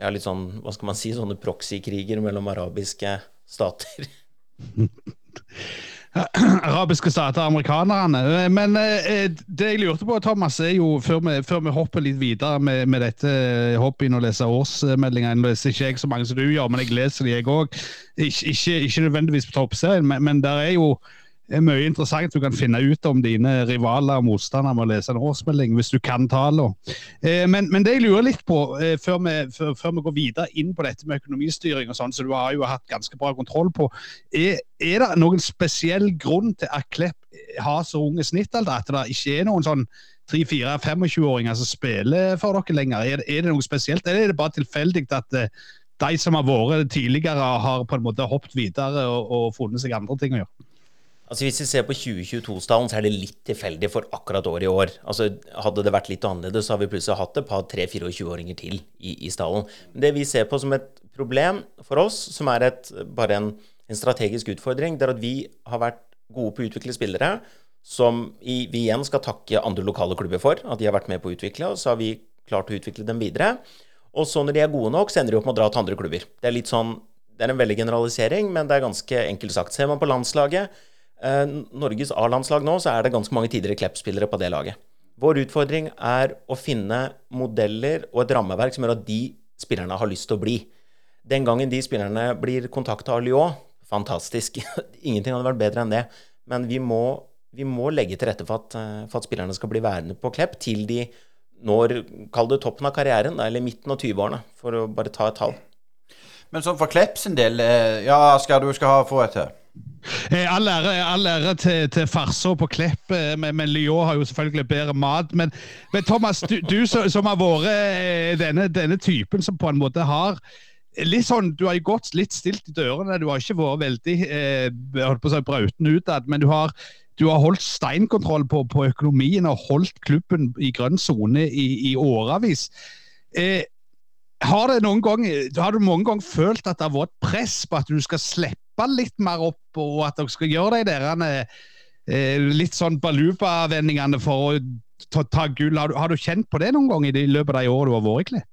ja, litt sånn, hva skal man si, sånne proxykriger mellom arabiske stater. [LAUGHS] [CLEARS THROAT] arabiske stater, amerikanerne. Men eh, det jeg lurte på, Thomas, er jo før vi, før vi hopper litt videre med, med dette hobbyen å lese årsmeldinger Nå leser ikke jeg så mange som du gjør, men jeg leser de, jeg òg. Ikke, ikke, ikke, nødvendigvis på toppserien, men, men der er jo er mye interessant du kan finne ut om dine rivaler og motstandere med å lese en årsmelding, hvis du kan tallene. Eh, men, men, det jeg lurer litt på, eh, før, vi, før, før, vi, går videre inn på dette med økonomistyring, og sånn, så du har jo hatt ganske bra kontroll på, er, er det noen spesiell grunn til at Klepp har så unge snittalder? At det ikke er noen sånn 3-4-25-åringer som spiller for dere lenger? Er, er, det noe spesielt, eller er det bare tilfeldig at eh, de som har vært tidligere, har på en måte hoppet videre og, og funnet seg andre ting å gjøre? Altså Hvis vi ser på 2022-stallen, så er det litt tilfeldig for akkurat året i år. Altså Hadde det vært litt annerledes, så har vi plutselig hatt et par 3-24-åringer til i, i, stallen. Men det vi ser på som et problem for oss, som er et, bare en, en, strategisk utfordring, det er at vi har vært gode på å utvikle spillere som i, vi igjen skal takke andre lokale klubber for at de har vært med på å utvikle, og så har vi klart å utvikle dem videre. Og så når de er gode nok, så ender de opp med å dra til andre klubber. Det er litt sånn, det er en veldig generalisering, men det er ganske enkelt sagt. Ser man på landslaget Norges A-landslag nå, så er det ganske mange tidligere Klepp-spillere på det laget. Vår utfordring er å finne modeller og et rammeverk som gjør at de spillerne har lyst til å bli. Den gangen de spillerne blir kontakta av Lyon, fantastisk. [LAUGHS] Ingenting hadde vært bedre enn det. Men vi må, vi må legge til rette for at, eh, for at, spillerne skal bli værende på Klepp til de når Kall det toppen av karrieren, eller midten av 20-årene, for å bare ta et tall. Men sånn for Klepp sin del, eh, ja, skal du skal ha, få et til? Eh, all ære, til, til farser på Klepp, eh, men, men Lyon har jo selvfølgelig bedre mat. Men, men Thomas, du, du som har vært eh, denne, denne, typen som på en måte har litt sånn, Du har jo gått litt stilt i dørene. Du har ikke vært veldig eh, holdt på å si brauten utad, men du har, du har holdt steinkontroll på, på, økonomien og holdt klubben i grønn sone i, i årevis. Eh, har, gang, har, du noen ganger følt at det har vært press på at du skal slippe litt mer opp, og at dere skal gjøre de der eh, litt sånn baluba-vendingene for å ta, ta gull. Har du, har du, kjent på det noen gang i, løpet av de årene du har vært i Klepp?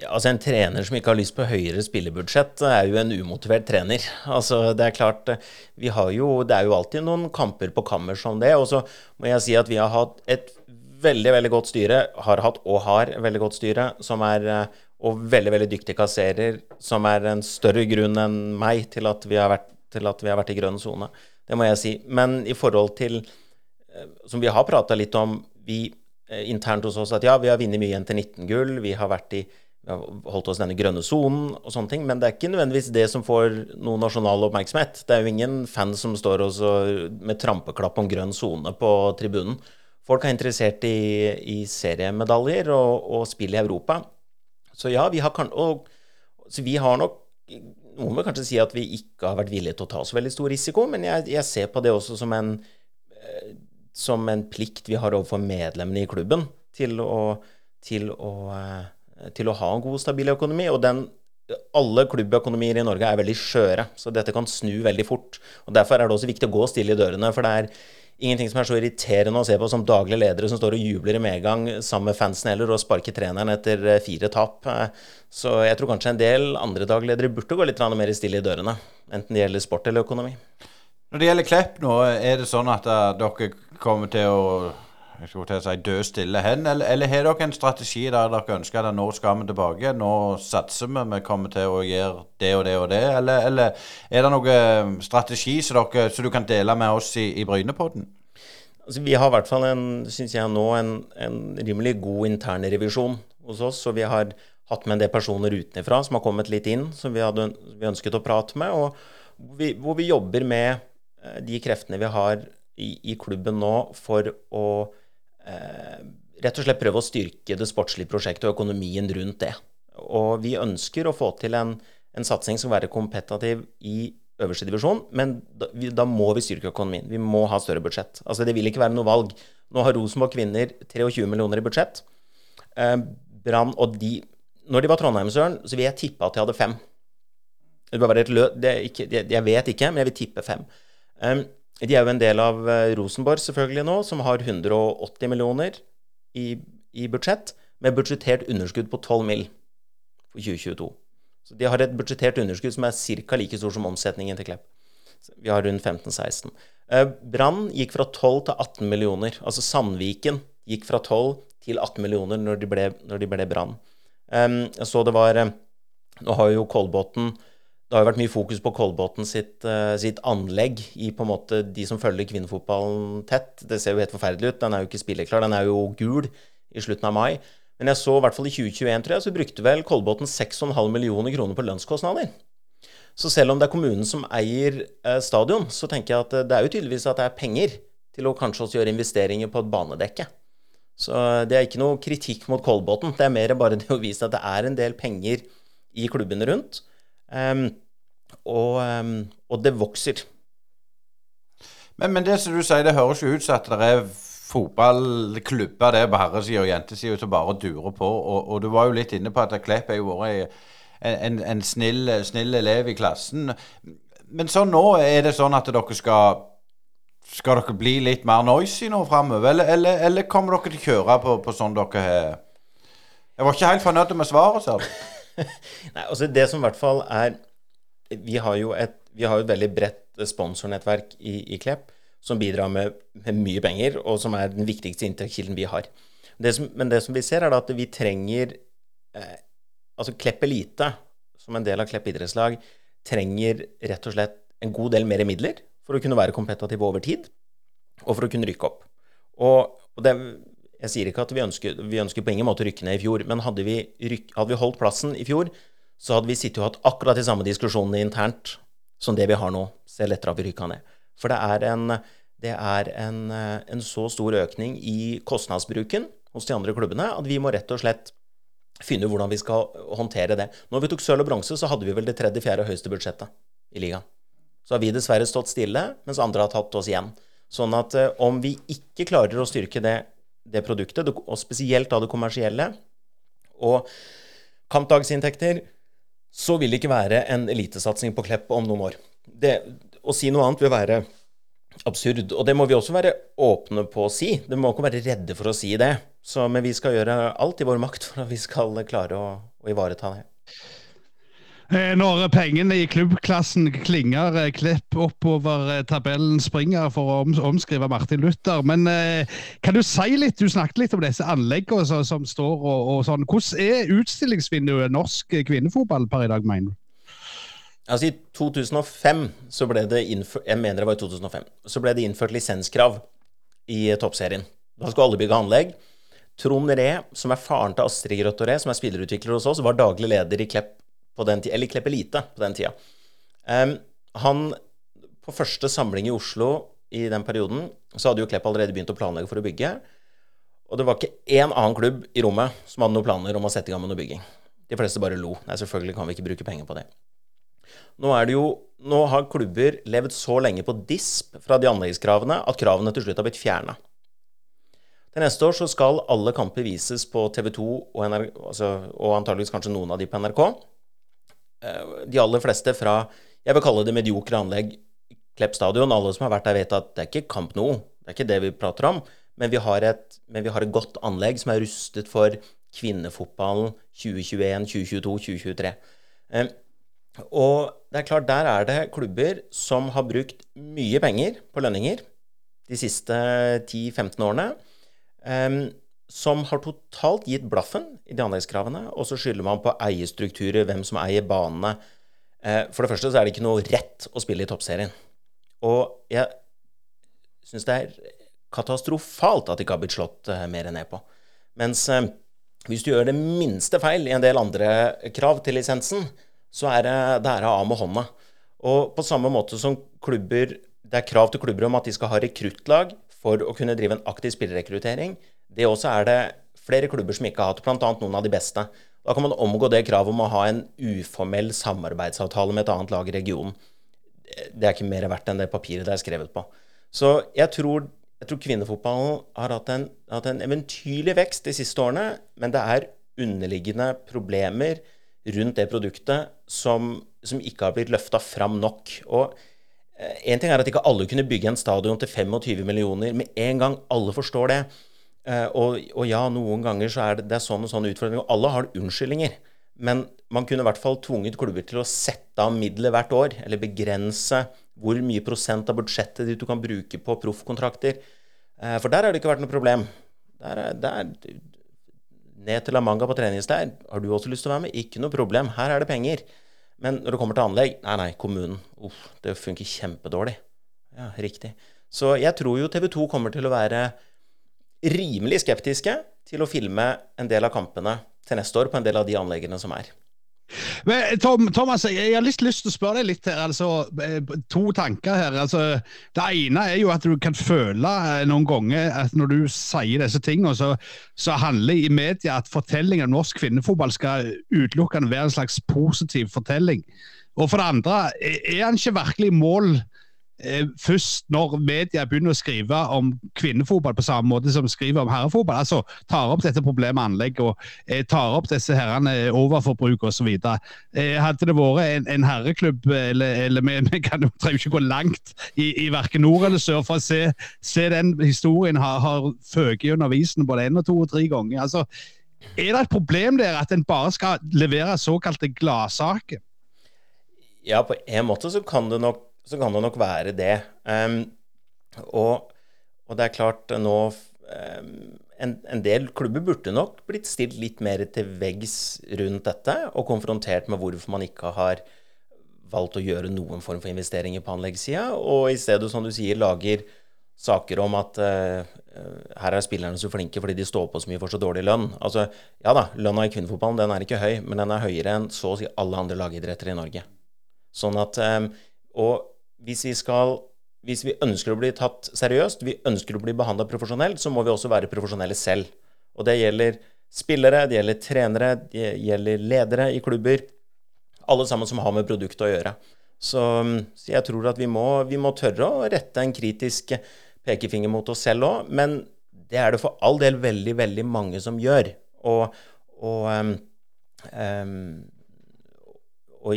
Ja, altså En trener som ikke har lyst på høyere spillebudsjett, er jo en umotivert trener. Altså, Det er klart, vi har jo, det er jo alltid noen kamper på kammer som det. Og så må jeg si at vi har hatt et veldig veldig godt styre, har hatt og har veldig godt styre, som er, og veldig veldig dyktig kasserer, som er en større grunn enn meg til at vi har vært, vi har vært i grønn sone. Det må jeg si. Men i forhold til Som vi har prata litt om, vi internt hos oss at ja, vi har vunnet mye Jenter 19-gull, vi har vært i vi har holdt oss denne grønne sonen og sånne ting. Men det er ikke nødvendigvis det som får noe nasjonal oppmerksomhet. Det er jo ingen fans som står med trampeklapp om grønn sone på tribunen. Folk er interessert i, i seriemedaljer og, og, spill i Europa. Så ja, vi har, og, vi har nok Noen vil kanskje si at vi ikke har vært villige til å ta så veldig stor risiko, men jeg, jeg ser på det også som en, eh, som en plikt vi har overfor medlemmene i klubben til å, til å eh, til å ha en god, stabil økonomi. Og den, alle klubbøkonomier i Norge er veldig skjøre, så dette kan snu veldig fort. og Derfor er det også viktig å gå stille i dørene. for det er ingenting som er så irriterende å se på som daglige ledere som står og jubler i medgang sammen med fansen heller, og sparker treneren etter eh, fire tap. Så jeg tror kanskje en del andre dagledere burde gå litt mer stille i dørene. Enten det gjelder sport eller økonomi. Når det gjelder Klepp nå, er det sånn at uh, dere kommer til å jeg skulle til å si dø stille hen, eller, eller har dere en strategi der dere ønsker at nå skal vi tilbake, nå satser vi, vi kommer til å gjøre det og det og det, eller, eller er det noen strategi som, dere, som du kan dele med oss i, i Brynepodden? Altså, vi har i hvert fall en, synes jeg nå, en, en rimelig god internrevisjon hos oss. Så vi har hatt med en del personer utenfra som har kommet litt inn, som vi, hadde, vi ønsket å prate med. Og vi, hvor vi jobber med eh, de kreftene vi har i, i klubben nå for å rett og slett prøve å styrke det sportslige prosjektet og økonomien rundt det. Og vi ønsker å få til en, en satsing som være kompetativ i øverste divisjon, men da, da, må vi styrke økonomien. Vi må ha større budsjett. Altså Det vil ikke være noe valg. Nå har Rosenborg kvinner 23 millioner i budsjett. Eh, Brann og de Når de var Trondheimsøren, så vil jeg tippe at de hadde fem. Det være et lø, det ikke, jeg vet ikke, men jeg vil tippe fem. Um, de er jo en del av eh, Rosenborg selvfølgelig nå, som har 180 millioner i, i budsjett, med budsjettert underskudd på 12 mill. for 2022. Så de har et budsjettert underskudd som er ca. like stor som omsetningen til Klepp. Vi har rundt 15-16. Eh, Brann gikk fra 12 til 18 millioner. Altså Sandviken gikk fra 12 til 18 millioner når de ble, når ble Brann. Um, så det var Nå har jo Kolbotn det har jo vært mye fokus på Kolbotn sitt, uh, sitt, anlegg i på en måte de som følger kvinnefotballen tett. Det ser jo helt forferdelig ut. Den er jo ikke spilleklar. Den er jo gul i slutten av mai. Men jeg så i hvert fall i 2021, tror jeg, så brukte vel Kolbotn 6,5 millioner kroner på lønnskostnader. Så selv om det er kommunen som eier uh, stadion, så tenker jeg at uh, det er jo tydeligvis at det er penger til å kanskje også gjøre investeringer på et banedekke. Så det er ikke noe kritikk mot Kolbotn. Det er mer bare det å vise at det er en del penger i klubbene rundt. Um, og, um, og, det vokser. Men, men, det som du sier, det høres jo ut som at det er fotballklubber det er på herresida og jentesida som bare durer på. Og, og, du var jo litt inne på at Klepp har vært en, en, en snill, snill, elev i klassen. Men så nå er det sånn at dere skal Skal dere bli litt mer noisy nå framover, eller, eller, eller, kommer dere til å kjøre på, på sånn dere har Jeg var ikke helt fornøyd med svaret, sa du. [LAUGHS] Nei, altså Det som i hvert fall er Vi har jo et, har et veldig bredt sponsornettverk i, i Klepp som bidrar med, med, mye penger, og som er den viktigste inntektskilden vi har. Det som, men det som vi ser, er at vi trenger eh, Altså Klepp Elite, som en del av Klepp idrettslag, trenger rett og slett en god del mer midler for å kunne være kompetative over tid, og for å kunne rykke opp. Og, og det, jeg sier ikke at vi ønsker, vi ønsker på ingen måte å rykke ned i fjor, men hadde vi, ryk, hadde vi, holdt plassen i fjor, så hadde vi sittet og hatt akkurat de samme diskusjonene internt som det vi har nå. Selv etter at vi rykka ned. For det er, en, det er en, en, så stor økning i kostnadsbruken hos de andre klubbene at vi må rett og slett finne ut hvordan vi skal håndtere det. Når vi tok sølv og bronse, så hadde vi vel det tredje-fjerde høyeste budsjettet i ligaen. Så har vi dessverre stått stille, mens andre har tatt oss igjen. Sånn at eh, om vi ikke klarer å styrke det det produktet, og spesielt da det kommersielle, og kampdagsinntekter, så vil det ikke være en elitesatsing på Klepp om noen år. Det, å si noe annet vil være absurd. Og det må vi også være åpne på å si. Det må ikke være redde for å si det. Så, men vi skal gjøre alt i vår makt for at vi skal klare å, å ivareta det. Eh, når pengene i klubbklassen klinger, klipp Klepp oppover eh, tabellen springer, for å omskrive Martin Luther. Men kan du si litt, du snakket litt om disse anleggene som, står og, og, sånn. Hvordan er utstillingsvinduet norsk kvinnefotball per i dag, mener du? Altså I 2005 så ble det innført Jeg mener det var i 2005. Så ble det innført lisenskrav i toppserien. Da skulle alle bygge anlegg. Trond Ree, som er faren til Astrid Grøtt Ree, som er spillerutvikler hos oss, var daglig leder i Klepp på den tida, eller Klepp lite på den tida. Um, han, på første samling i Oslo i den perioden, så hadde jo Klepp allerede begynt å planlegge for å bygge. Og det var ikke én annen klubb i rommet som hadde noen planer om å sette i gang med noe bygging. De fleste bare lo. Nei, selvfølgelig kan vi ikke bruke penger på det. Nå, er det jo, nå har klubber levd så lenge på disp fra de anleggskravene at kravene til slutt har blitt fjerna. Til neste år så skal alle kamper vises på TV2 og, altså, og antageligvis kanskje noen av de på NRK. Eh, de aller fleste fra jeg vil kalle det mediokre anlegg, Klepp stadion. Alle som har vært der, vet at det er ikke kamp nå. Det er ikke det vi prater om. Men vi har et, vi har et godt anlegg som er rustet for kvinnefotballen 2021, 2022, 2023. Og det er klart, der er det klubber som har brukt mye penger på lønninger de siste 10-15 årene. Um, som har totalt gitt blaffen i de anleggskravene, og så skylder man på eierstrukturer, hvem som eier banene. Eh, for det første så er det ikke noe rett å spille i toppserien. Og jeg syns det er katastrofalt at det ikke har blitt slått eh, mer ned på. Mens eh, hvis du gjør det minste feil i en del andre krav til lisensen, så er det, det er av med hånda. Og på samme måte som klubber Det er krav til klubber om at de skal ha rekruttlag for å kunne drive en aktiv spillerekruttering. Det også er det flere klubber som ikke har hatt, bl.a. noen av de beste. Da kan man omgå det kravet om å ha en uformell samarbeidsavtale med et annet lag i regionen. Det er ikke mer verdt enn det papiret det er skrevet på. Så jeg tror, jeg tror kvinnefotballen har hatt en, hatt en, eventyrlig vekst de siste årene, men det er underliggende problemer rundt det produktet som, som ikke har blitt løfta fram nok. Og én eh, ting er at ikke alle kunne bygge en stadion til 25 millioner med en gang alle forstår det. Uh, og, og, ja, noen ganger så er det, det er sånn og sånn utfordring. Og alle har unnskyldninger. Men man kunne i hvert fall tvunget klubber til å sette av midler hvert år, eller begrense hvor mye prosent av budsjettet ditt du kan bruke på proffkontrakter. Uh, for der har det ikke vært noe problem. Der, der, ned til La Manga på treningsleir. Har du også lyst til å være med? Ikke noe problem. Her er det penger. Men når det kommer til anlegg Nei, nei, kommunen. Uff, det funker kjempedårlig. Ja, riktig. Så jeg tror jo TV 2 kommer til å være rimelig skeptiske til å filme en del av kampene til neste år på en del av de anleggene som er. Men, Tom, Thomas, jeg har lyst, lyst til å spørre deg litt her. altså eh, To tanker her. altså Det ene er jo at du kan føle eh, noen ganger at når du sier disse tingene, så, så handler i media at fortellingen om norsk kvinnefotball skal utelukkende være en slags positiv fortelling. Og for det andre, er han ikke virkelig mål først når media begynner å skrive om kvinnefotball på samme måte som skriver om herrefotball, altså tar opp dette problemet med anlegg og eh, tar opp disse herrene overforbruk osv. Eh, hadde det vært en, en herreklubb, eller, eller vi, [LAUGHS] vi kan trenger ikke gå langt i, i verken nord eller sør for å se, se den historien har, har føket gjennom avisen både én og to og tre ganger. altså er det et problem der at en bare skal levere såkalte gladsaker? Ja, på en måte så kan det nok så kan det nok være det. Um, og, og, det er klart nå um, en, en, del klubber burde nok blitt stilt litt mer til veggs rundt dette, og konfrontert med hvorfor man ikke har valgt å gjøre noen form for investeringer på anleggssida, og i stedet, som du sier, lager saker om at uh, her er spillerne så flinke fordi de står på så mye for så dårlig lønn. Altså, ja da, lønna i kvinnefotballen den er ikke høy, men den er høyere enn så å si alle andre lagidretter i Norge. Sånn at um, Og hvis vi skal hvis vi ønsker å bli tatt seriøst, vi ønsker å bli behandla profesjonelt, så må vi også være profesjonelle selv. Og det gjelder spillere, det gjelder trenere, det gjelder ledere i klubber. Alle sammen som har med produktet å gjøre. Så, så jeg tror at vi må, vi må, tørre å rette en kritisk pekefinger mot oss selv òg. Men det er det for all del veldig, veldig mange som gjør. Og, og, um, og,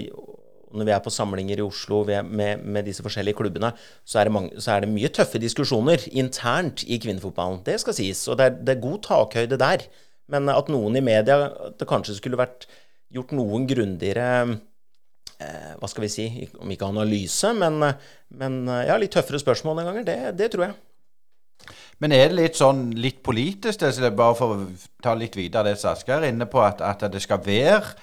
og når vi er på samlinger i Oslo med, med, disse forskjellige klubbene, så er, mange, så er, det mye tøffe diskusjoner internt i kvinnefotballen. Det skal sies. Og det er, det er god takhøyde der. Men at noen i media Det kanskje skulle vært gjort noen grundigere eh, Hva skal vi si Om ikke analyse, men, men ja, litt tøffere spørsmål noen ganger. Det, det tror jeg. Men er det litt sånn litt politisk, det, så det er bare for å ta litt videre det som er inne på, at, at det skal være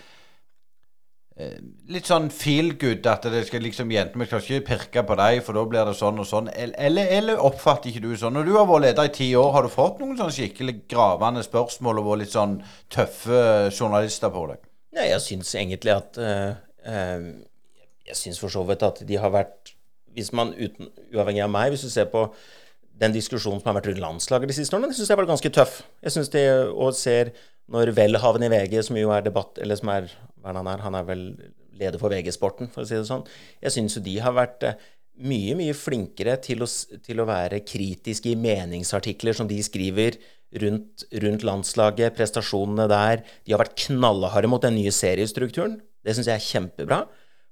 litt sånn feel good, at det skal liksom jentene skal ikke pirke på deg, for da blir det sånn og sånn. Eller, eller oppfatter ikke du sånn? Når du har vært leder i ti år, har du fått noen sånn skikkelig gravende spørsmål og vært litt sånn tøffe journalister på deg? Nei, jeg syns egentlig at øh, Jeg syns for så vidt at de har vært Hvis man uten, uavhengig av meg, hvis du ser på den diskusjonen som har vært rundt landslaget de siste årene, det syns jeg var ganske tøff. Jeg synes det, Og ser når Welhaven i VG, som jo er debatt Eller som er han er, han er vel leder for VG-sporten, for å si det sånn. Jeg syns jo de har vært eh, mye, mye flinkere til å, til å, være kritiske i meningsartikler som de skriver rundt, rundt landslaget, prestasjonene der. De har vært knallharde mot den nye seriestrukturen. Det syns jeg er kjempebra.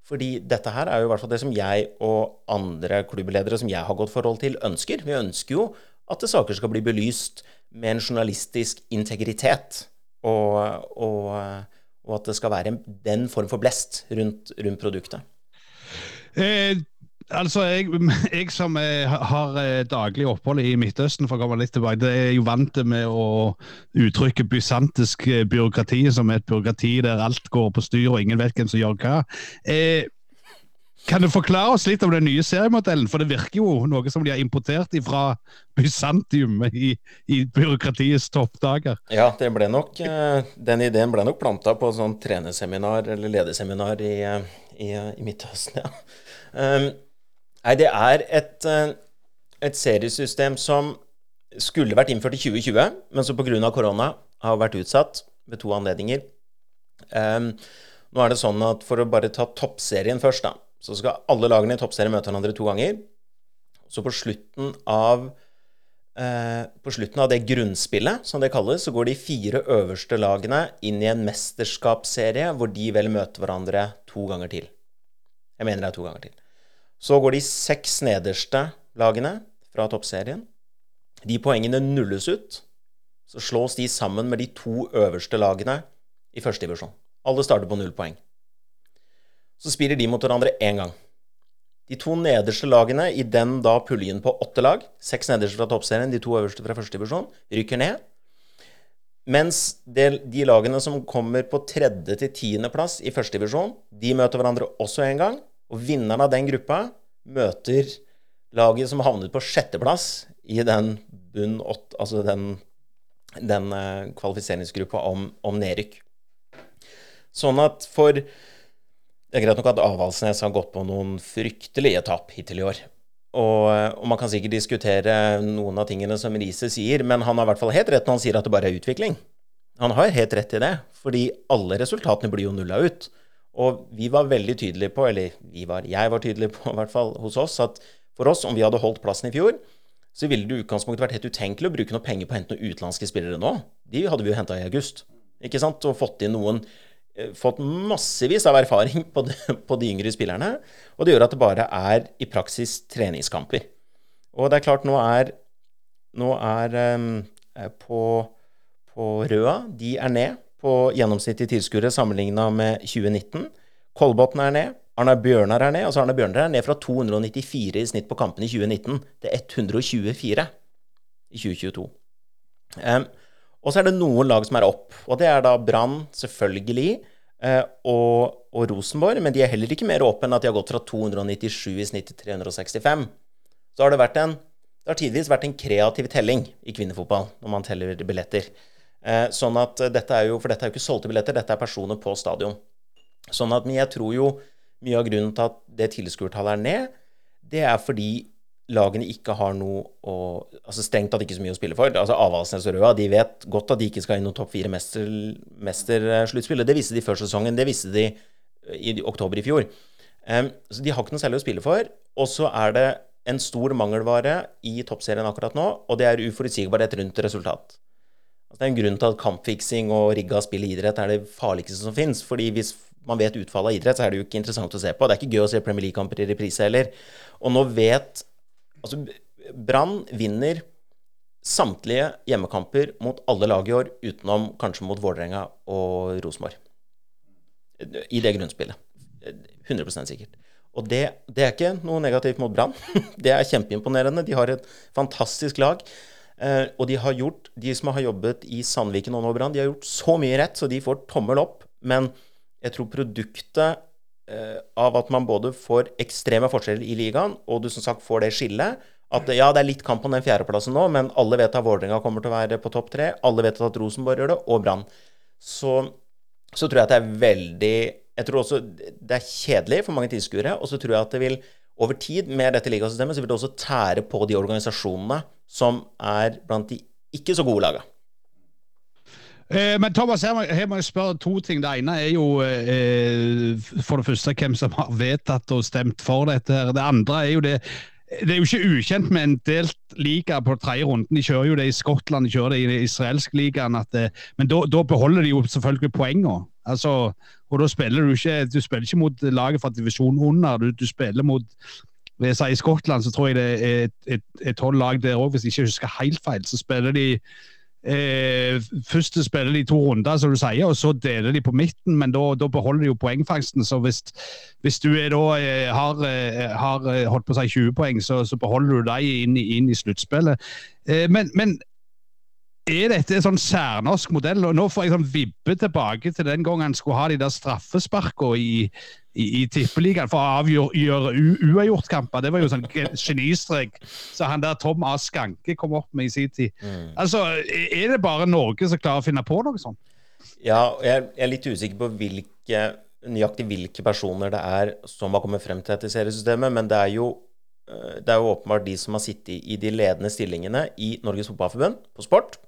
Fordi dette her er jo i hvert fall det som jeg og andre klubbledere som jeg har gått forhold til, ønsker. Vi ønsker jo at saker skal bli belyst med en journalistisk integritet. Og, og, og at det skal være den form for blest rundt, rundt produktet. Eh, altså, jeg, [LAUGHS] jeg som er, har eh, daglig opphold i Midtøsten, for å komme litt tilbake, det er jo vant med å uttrykke bysantisk eh, byråkrati som et byråkrati der alt går på styr og ingen vet hvem som gjør hva. Eh, kan du forklare oss litt om den nye seriemodellen? For det virker jo noe som de har importert fra Bysantium i, i byråkratiets toppdager. Ja, nok, eh, den ideen ble nok planta på sånn trenerseminar eller lederseminar i, i, i Midtøsten, ja. Um, Nei, det er et, eh, et, seriesystem som skulle vært innført i 2020, men som pga. korona har vært utsatt ved to anledninger. Um, nå er det sånn at For å bare ta toppserien først, da, så skal alle lagene i toppserien møte hverandre to ganger. Så på slutten av eh, på slutten av det grunnspillet, som det kalles, så går de fire øverste lagene inn i en mesterskapsserie hvor de vel møter hverandre to ganger til. Jeg mener det er to ganger til. Så går de seks nederste lagene fra toppserien. De poengene nulles ut. Så slås de sammen med de to øverste lagene i første divisjon. Alle starter på null poeng. Så spiller de mot hverandre én gang. De to nederste lagene i den da puljen på åtte lag, seks nederste fra toppserien, de to øverste fra første divisjon, rykker ned. Mens de lagene som kommer på tredje til tiendeplass i første divisjon, de møter hverandre også en gang. Og vinneren av den gruppa møter laget som havnet på sjetteplass i den bunn åtte Altså den, den uh, kvalifiseringsgruppa om, om nedrykk. Sånn at for Det er greit nok at Avaldsnes har gått på noen fryktelige tap hittil i år. Og, og, man kan sikkert diskutere noen av tingene som Riise sier, men han har i hvert fall helt rett når han sier at det bare er utvikling. Han har helt rett i det, fordi alle resultatene blir jo nulla ut. Og vi var veldig tydelige på, eller var, jeg var tydelig på, i hvert fall hos oss, at for oss, om vi hadde holdt plassen i fjor, så ville det i utgangspunktet vært helt utenkelig å bruke noe penger på å hente noen utenlandske spillere nå. De hadde vi jo henta i august, ikke sant? Og fått inn noen Fått massevis av erfaring på de, på de yngre spillerne. Og det gjør at det bare er i praksis treningskamper. Og det er klart, nå er, nå er um, på, på Røa De er ned på gjennomsnittlige tilskuere sammenligna med 2019. Kolbotn er ned. Arne Bjørnar er ned. Altså Arne Bjørnar er ned fra 294 i snitt på kampene i 2019 til 124 i 2022. Um, og så er det noen lag som er opp. Og det er da Brann, selvfølgelig, uh, og, og, Rosenborg. Men de er heller ikke mer opp enn at de har gått fra 297 i snitt til 365. Så har det vært en det har tidvis vært en kreativ telling i kvinnefotball når man teller billetter. Eh, sånn at dette er jo, For dette er jo ikke solgte billetter, dette er personer på stadion. Sånn at, Men jeg tror jo mye av grunnen til at det tilskuertallet er ned, det er fordi lagene ikke har noe å altså Strengt tatt ikke så mye å spille for. Altså Avaldsnes og Røa de vet godt at de ikke skal inn noen topp fire-sluttspill. Mester, det visste de før sesongen. Det visste de i oktober i fjor. Um, så de har ikke noe særlig å spille for. Og så er det en stor mangelvare i toppserien akkurat nå, og det er uforutsigbarhet rundt resultat. Altså, det er en grunn til at kampfiksing og rigga spill i idrett er det farligste som fins. Fordi hvis man vet utfallet av idrett, så er det jo ikke interessant å se på. Det er ikke gøy å se Premier League-kamper i reprise heller. Og nå vet Altså, Brann vinner samtlige hjemmekamper mot alle lag i år, utenom kanskje mot Vålerenga og Rosenborg. I det grunnspillet. 100 sikkert. Og det, det, er ikke noe negativt mot Brann. [LAUGHS] Det er kjempeimponerende. De har et fantastisk lag. Eh, og de har gjort, de som har jobbet i Sandviken og nå Brann, de har gjort så mye rett, så de får tommel opp. Men jeg tror produktet av at man både får ekstreme forskjeller i ligaen, og du som sagt får det skillet at ja, det er litt kamp om den fjerdeplassen nå, men alle vet at Vålerenga kommer til å være på topp tre. Alle vet at Rosenborg gjør det, og Brann. Så, så, tror jeg at det er veldig Jeg tror også det er kjedelig for mange tilskuere. Og så tror jeg at det vil over tid, med dette ligasystemet, så vil det også tære på de organisasjonene som er blant de ikke så gode laga. Eh, men Thomas, her må, her må, jeg spørre to ting. Det ene er jo eh, for det første hvem som har vedtatt og stemt for dette. her. Det andre er jo det det er jo ikke ukjent med en delt liga på tredje runden. De kjører jo det i Skottland, de kjører det i den israelske ligaen. Det, men da beholder de jo selvfølgelig poengene. Altså, og da spiller du ikke du spiller ikke mot laget fra divisjon under. Du, du spiller mot hvis jeg I Skottland så tror jeg det er tolv lag der òg, hvis jeg ikke husker helt feil. Så spiller de Eh, først spiller de to runder, som du sier, og så deler de på midten, men da beholder de jo poengfangsten. Så hvis, hvis du da eh, har, eh, har, eh, holdt på å si 20 poeng, så, så beholder du dem inn, inn, i sluttspillet. Eh, men, men, er dette en sånn særnorsk modell? og Nå får jeg sånn vibbe tilbake til den gangen han skulle ha de der straffesparkene i, i, i Tippeligaen for å avgjøre uavgjortkamper. Det var jo sånn [LAUGHS] genistrek så han der Tom A. Skanke kom opp med i sin tid. Mm. Altså, Er det bare Norge som klarer å finne på noe sånt? Ja, jeg er litt usikker på hvilke, nøyaktig hvilke personer det er som har kommet frem til dette seriesystemet, men det er jo eh, det er jo åpenbart de som har sittet i de ledende stillingene i Norges Fotballforbund på sport,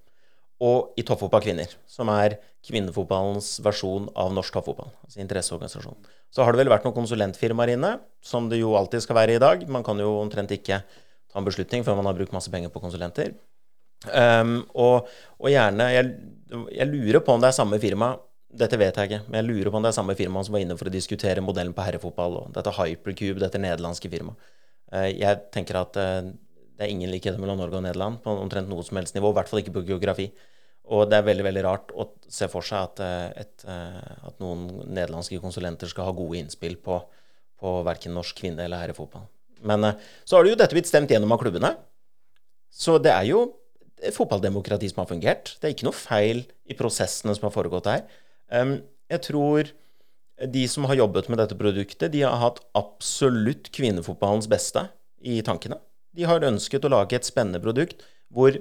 og i toppfotball kvinner, som er kvinnefotballens versjon av norsk toppfotball. Altså interesseorganisasjon. Så har det vel vært noen konsulentfirmaer inne, som det jo alltid skal være i dag. Man kan jo omtrent ikke ta en beslutning før man har brukt masse penger på konsulenter. Um, og, og, gjerne jeg, jeg, lurer på om det er samme firma. Dette vet jeg ikke, men jeg lurer på om det er samme firma som var inne for å diskutere modellen på herrefotball og dette Hypercube, dette nederlandske firmaet. Uh, jeg tenker at uh, det er ingen likheter mellom Norge og Nederland på omtrent noe som helst nivå. I hvert fall ikke på geografi. Og det er veldig veldig rart å se for seg at, eh, et, eh, at noen nederlandske konsulenter skal ha gode innspill på, på verken norsk kvinne- eller herrefotball. Men eh, så har det jo dette blitt stemt gjennom av klubbene. Så det er jo fotballdemokrati som har fungert. Det er ikke noe feil i prosessene som har foregått her. Jeg tror de som har jobbet med dette produktet, de har hatt absolutt kvinnefotballens beste i tankene. De har ønsket å lage et spennende produkt hvor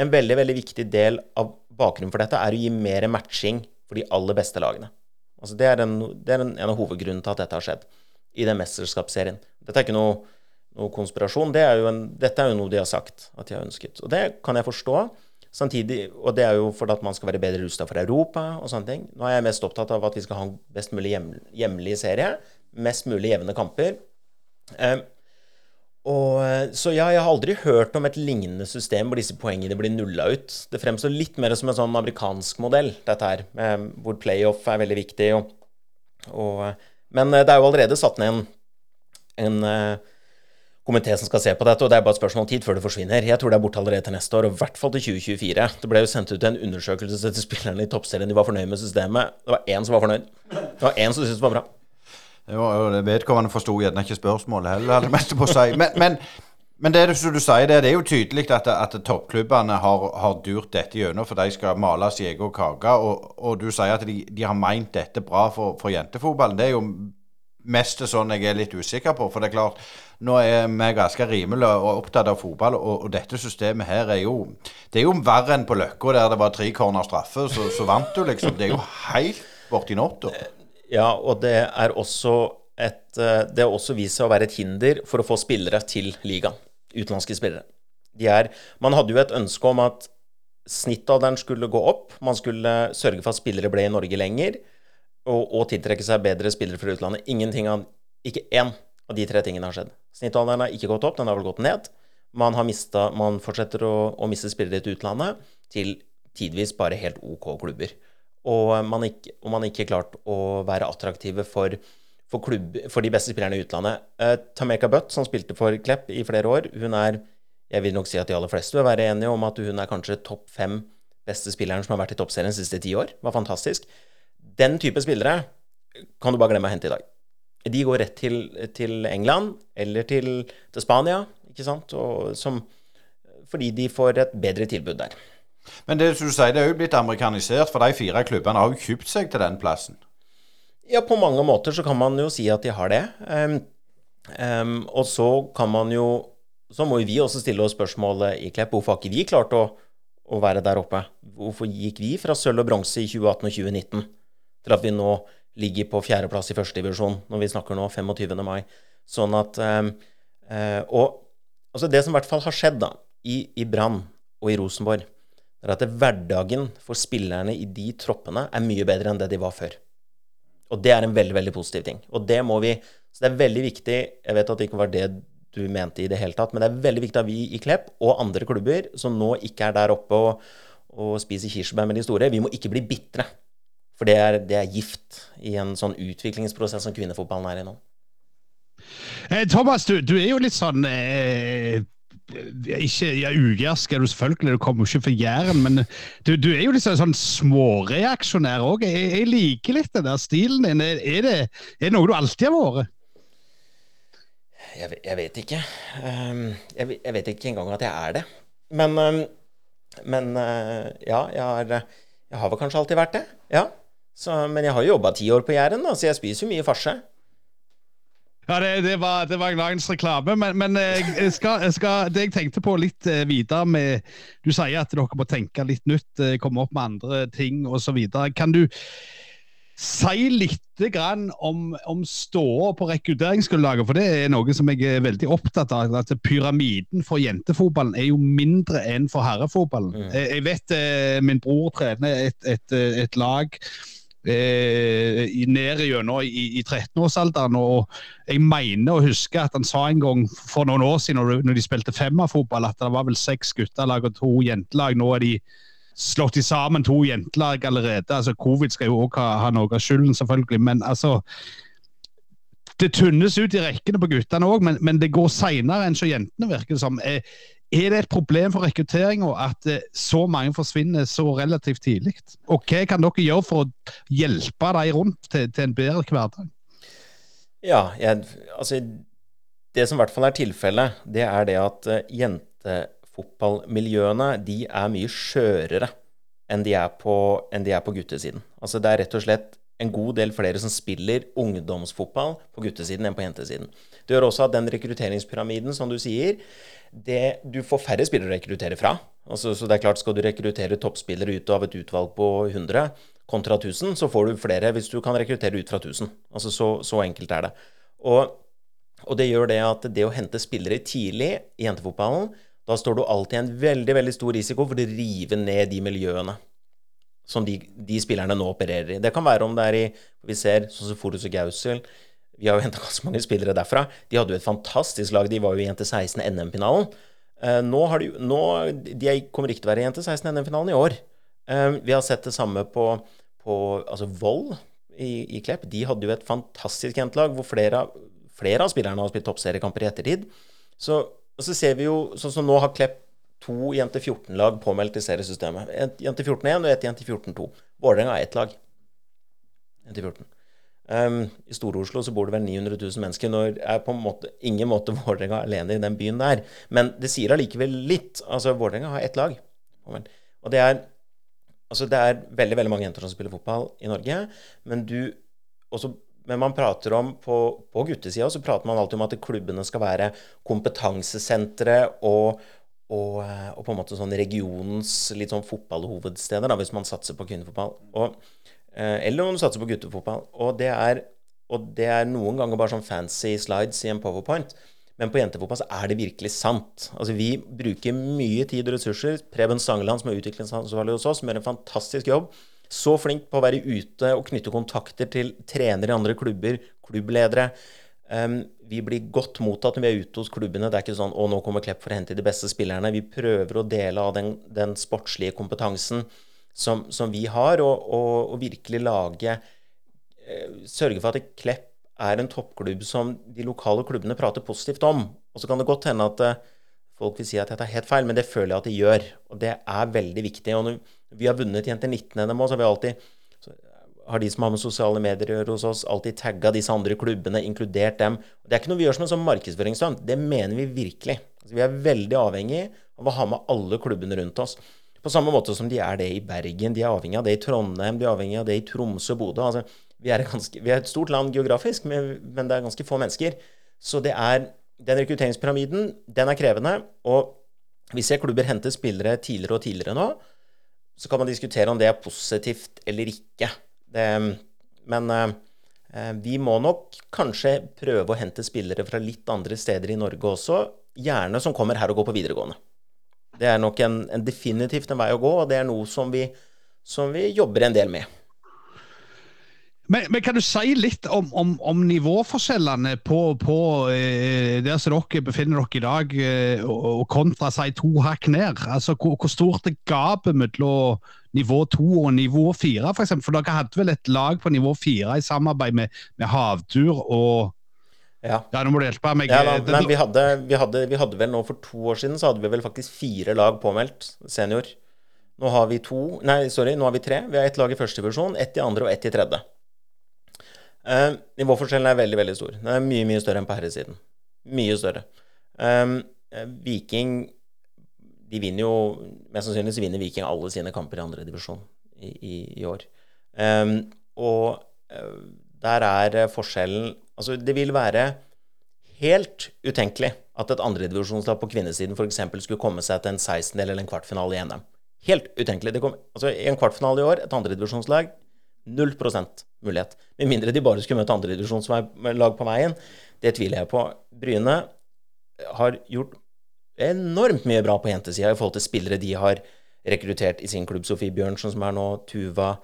en veldig veldig viktig del av bakgrunnen for dette er å gi mer matching for de aller beste lagene. Altså det er, en, det er en, av hovedgrunnene til at dette har skjedd i den mesterskapsserien. Dette er ikke noe, noe konspirasjon. Det er en, dette er jo noe de har sagt at de har ønsket. Og det kan jeg forstå. Samtidig, og det er jo fordi at man skal være bedre rusta for Europa og sånne ting. Nå er jeg mest opptatt av at vi skal ha en best mulig hjem, hjemlig serie. Mest mulig jevne kamper. Eh, og, eh, så ja, jeg har aldri hørt om et lignende system hvor disse poengene blir nulla ut. Det fremstår litt mer som en sånn amerikansk modell, dette her, hvor playoff er veldig viktig. Og, og, eh, men eh, det er jo allerede satt ned en, en komité som skal se på dette, og det er bare et spørsmål om tid før det forsvinner. Jeg tror det er borte allerede til neste år, og i hvert fall til 2024. Det ble jo sendt ut en undersøkelse til spillerne i toppserien. De var fornøyd med systemet. Det var én som var fornøyd. Det var én som syntes det var bra. Jo, vedkommende forsto gjerne ikke spørsmålet heller, hadde mest på å si. Men, men, men det, som du sier, det, er jo tydelig at, at toppklubbene har, har, durt dette gjennom, for de skal male sin egen kake. Og, og, du sier at de, de, har meint dette bra for, for jentefotballen. Det er jo mest sånn jeg er litt usikker på. For det er klart, nå er vi ganske rimelig og opptatt av fotball, og, og, dette systemet her er jo Det er jo verre enn på Løkka, der det var tre corner straffe, så, så vant du, liksom. Det er jo helt borti natta. Ja, og det er også et eh, Det har også vist seg å være et hinder for å få spillere til ligaen. Utenlandske spillere. Er, man hadde jo et ønske om at snittalderen skulle gå opp. Man skulle sørge for at spillere ble i Norge lenger, og, og tiltrekke seg bedre spillere fra utlandet. Ingenting av, ikke én av de tre tingene har skjedd. Snittalderen har ikke gått opp, den har vel gått ned. Man, mistet, man fortsetter å, å miste spillere til utlandet, til tidvis bare helt OK klubber. Og man ikke, og man ikke klart å være attraktive for, for, klubb, for de beste spillerne i utlandet. Uh, Tameka Butt, som spilte for Klepp i flere år, hun er Jeg vil nok si at de aller fleste vil være enige om at hun er kanskje topp fem beste spilleren som har vært i toppserien de siste ti år. Var fantastisk. Den type spillere kan du bare glemme å hente i dag. De går rett til, til England eller til, til, Spania, ikke sant, og, som, fordi de får et bedre tilbud der. Men det du sier, det er jo blitt amerikanisert, for de fire klubbene har jo kjøpt seg til den plassen. Ja, på mange måter så kan man jo si at de har det. Um, um, og så kan man jo Så må jo vi også stille oss spørsmålet i Klepp hvorfor har ikke vi klart å, å være der oppe? Hvorfor gikk vi fra sølv og bronse i 2018 og 2019 til at vi nå ligger på fjerdeplass i førstedivisjon, når vi snakker nå 25. mai? Sånn at um, uh, Og altså det som i hvert fall har skjedd da, i, i Brann og i Rosenborg, er at hverdagen for spillerne i de troppene er mye bedre enn det de var før. Og det er en veldig, veldig positiv ting. Og det må vi Så det er veldig viktig Jeg vet at det ikke var det du mente i det hele tatt, men det er veldig viktig at vi i Klepp og andre klubber som nå ikke er der oppe og, og spiser kirsebær med de store, vi må ikke bli bitre. For det er, det er gift i en sånn utviklingsprosess som kvinnefotballen er i nå. Eh, Thomas, du, du, er jo litt sånn eh, ikke, ja, Ugersk er du selvfølgelig, du kommer jo ikke fra Jæren, men du, du, er jo litt sånn, småreaksjonær òg. Jeg, jeg, liker litt den der stilen din. Er, er, det, er, det, noe du alltid har vært? Jeg, jeg, vet ikke. Um, jeg, jeg, vet ikke engang at jeg er det. Men, um, men uh, ja, har, jeg har vel kanskje alltid vært det. Ja. Så, men jeg har jo jobba ti år på Jæren, så jeg spiser jo mye farse. Ja, det, det, var, det var dagens reklame. Men, men eh, jeg skal, jeg skal, det jeg tenkte på litt eh, videre med Du sier at dere må tenke litt nytt, eh, komme opp med andre ting osv. Kan du si litt grann om, om ståa på rekrutteringsgrunnlaget? For det er noe som jeg er veldig opptatt av. at Pyramiden for jentefotballen er jo mindre enn for herrefotballen. Mm. Jeg vet min bror trener et, et, et lag eh, ned gjennom i, i 13-årsalderen. Og jeg mener å huske at han sa en gang for noen år siden, når, de spilte femmerfotball, at det var vel seks guttelag og to jentelag. Nå er de slått i sammen to jentelag allerede. altså Covid skal jo også ha, ha noe av skylden, selvfølgelig. men altså det tunnes ut i rekkene på guttene òg, men, men, det går seinere enn så jentene, virker det som. Er, er det et problem for rekrutteringa at eh, så mange forsvinner så relativt tidlig? Og hva kan dere gjøre for å hjelpe de rundt til, til en bedre hverdag? Ja, jeg, altså Det som i hvert fall er tilfellet, det er det at uh, jentefotballmiljøene de er mye skjørere enn de er på, de er på guttesiden. Altså Det er rett og slett en god del flere som spiller ungdomsfotball på guttesiden enn på jentesiden. Det gjør også at den rekrutteringspyramiden, som du sier, det, du får færre spillere å rekruttere fra. Altså, så det er klart, Skal du rekruttere toppspillere ut av et utvalg på 100 kontra 1000, så får du flere hvis du kan rekruttere ut fra 1000. Altså, så, så enkelt er det. Og, og, det gjør det at det å hente spillere tidlig i jentefotballen, da står du alltid i en veldig veldig stor risiko for å rive ned de miljøene som de, de spillerne nå opererer i. Det kan være om det er i Vi ser sånn som Forus og Gausel vi har jo henta ganske mange spillere derfra. De hadde jo et fantastisk lag. De var jo i jente 16 NM-finalen. Uh, nå, de, nå De kommer ikke til å være i jente 16 NM-finalen i år. Uh, vi har sett det samme på, på altså Vold i, i, Klepp. De hadde jo et fantastisk jentelag hvor flere, flere, av spillerne har spilt toppseriekamper i ettertid. Så, og så ser vi jo sånn som nå har Klepp to jente 14-lag påmeldt i seriesystemet. Et jente 14-1 og et jente 14-2. Vålerenga har ett lag. Jente 14. Um, I Stor-Oslo så bor det vel 900 000 mennesker. Nå er på en måte ingen måte [LAUGHS] Vålerenga alene i den byen der. Men det sier allikevel litt. Altså, Vålerenga har ett lag. Og det er, altså, det er veldig veldig mange jenter som spiller fotball i Norge. Men, du, også, men man prater om på, på guttesida så prater man alltid om at klubbene skal være kompetansesentre og, og, og, på en måte sånn regionens litt sånn fotballhovedsteder, da, hvis man satser på kvinnefotball. Og eller om du satser på guttefotball. Og det, er, og det er noen ganger bare sånn fancy slides i en powerpoint. Men på jentefotball så er det virkelig sant. Altså Vi bruker mye tid og ressurser. Preben Stangeland, som er utviklingsansvarlig hos oss, som gjør en fantastisk jobb. Så flink på å være ute og knytte kontakter til trenere i andre klubber, klubbledere. Um, vi blir godt mottatt når vi er ute hos klubbene. Det er ikke sånn 'Å, nå kommer Klepp for å hente de beste spillerne'. Vi prøver å dele av den, den sportslige kompetansen som, som vi har, og, og, og virkelig lage eh, Sørge for at Klepp er en toppklubb som de lokale klubbene prater positivt om. Og så kan det godt hende at eh, folk vil si at dette er helt feil, men det føler jeg at de gjør. Og det er veldig viktig. Og når vi har vunnet Jenter 19-NM òg, så har vi alltid har de som har med sosiale medier å gjøre hos oss, alltid tagga disse andre klubbene, inkludert dem. Det er ikke noe vi gjør som en sånn markedsføringsstunt. Det mener vi virkelig. Altså, vi er veldig avhengig av å ha med alle klubbene rundt oss. På samme måte som de er det i Bergen, de er avhengig av det i Trondheim, de er avhengig av det i Tromsø, Bodø. Altså, vi, er vi, er et stort land geografisk, men, men det er ganske få mennesker. Så det er den rekrutteringspyramiden, den er krevende. Og vi ser klubber hente spillere tidligere og tidligere nå. Så kan man diskutere om det er positivt eller ikke. Det, men eh, vi må nok kanskje prøve å hente spillere fra litt andre steder i Norge også. Gjerne som kommer her og går på videregående. Det er nok en, en definitivt en vei å gå, og det er noe som vi, som vi jobber en del med. Men, men, kan du si litt om, om, om nivåforskjellene på, på eh, der dere befinner dere i dag, eh, og, kontra si to hakk ned? Altså, hvor, hvor, stort er gapet mellom nivå to og nivå fire, f.eks.? For, for dere hadde vel et lag på nivå fire i samarbeid med, med Havtur og ja. Det er må på meg. Ja, da, men vi hadde, vi, hadde, vi hadde, vel nå For to år siden så hadde vi vel faktisk fire lag påmeldt senior. Nå har vi to Nei, sorry, nå har vi tre. Vi har ett lag i første divisjon, ett i andre og ett i tredje. Uh, nivåforskjellen er veldig veldig stor. Den er mye mye større enn på herresiden. Mye større. Um, Viking de vinner jo Mest sannsynlig så vinner Viking alle sine kamper i andre divisjon i, i, i, år. Um, og uh, der er forskjellen Altså, det vil være helt utenkelig at et andredivisjonslag på kvinnesiden f.eks. skulle komme seg til en 16-del eller en kvartfinale i NM. Helt utenkelig. Kom, altså, en kvartfinale i år, et andredivisjonslag Null prosent mulighet. Med mindre de bare skulle møte andredivisjonslag på veien. Det tviler jeg på. Bryne har gjort enormt mye bra på jentesida i forhold til spillere de har rekruttert i sin klubb. Sofie Bjørnsen, som er nå, Tuva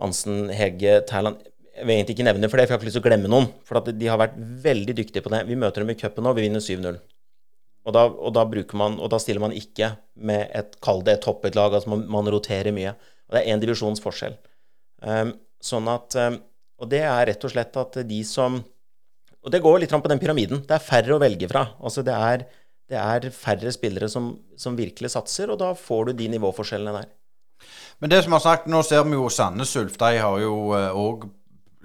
Hansen, Hege Tærland Jeg vil egentlig ikke nevne for det, for jeg har ikke lyst til å glemme noen. For de har vært veldig dyktige på det. Vi møter dem i cupen nå, vi vinner 7-0. Og og da, man, og da, stiller man ikke med et, kall det et toppet lag. Altså man, man roterer mye. Og det er én divisjons forskjell. Um, sånn at um, Og det er rett og slett at de som Og det går litt på den pyramiden. Det er færre å velge fra. Altså det er, det er færre spillere som, som, virkelig satser, og da får du de nivåforskjellene der. Men det som har sagt, nå ser vi jo Sandnes Ulf. De har jo òg eh,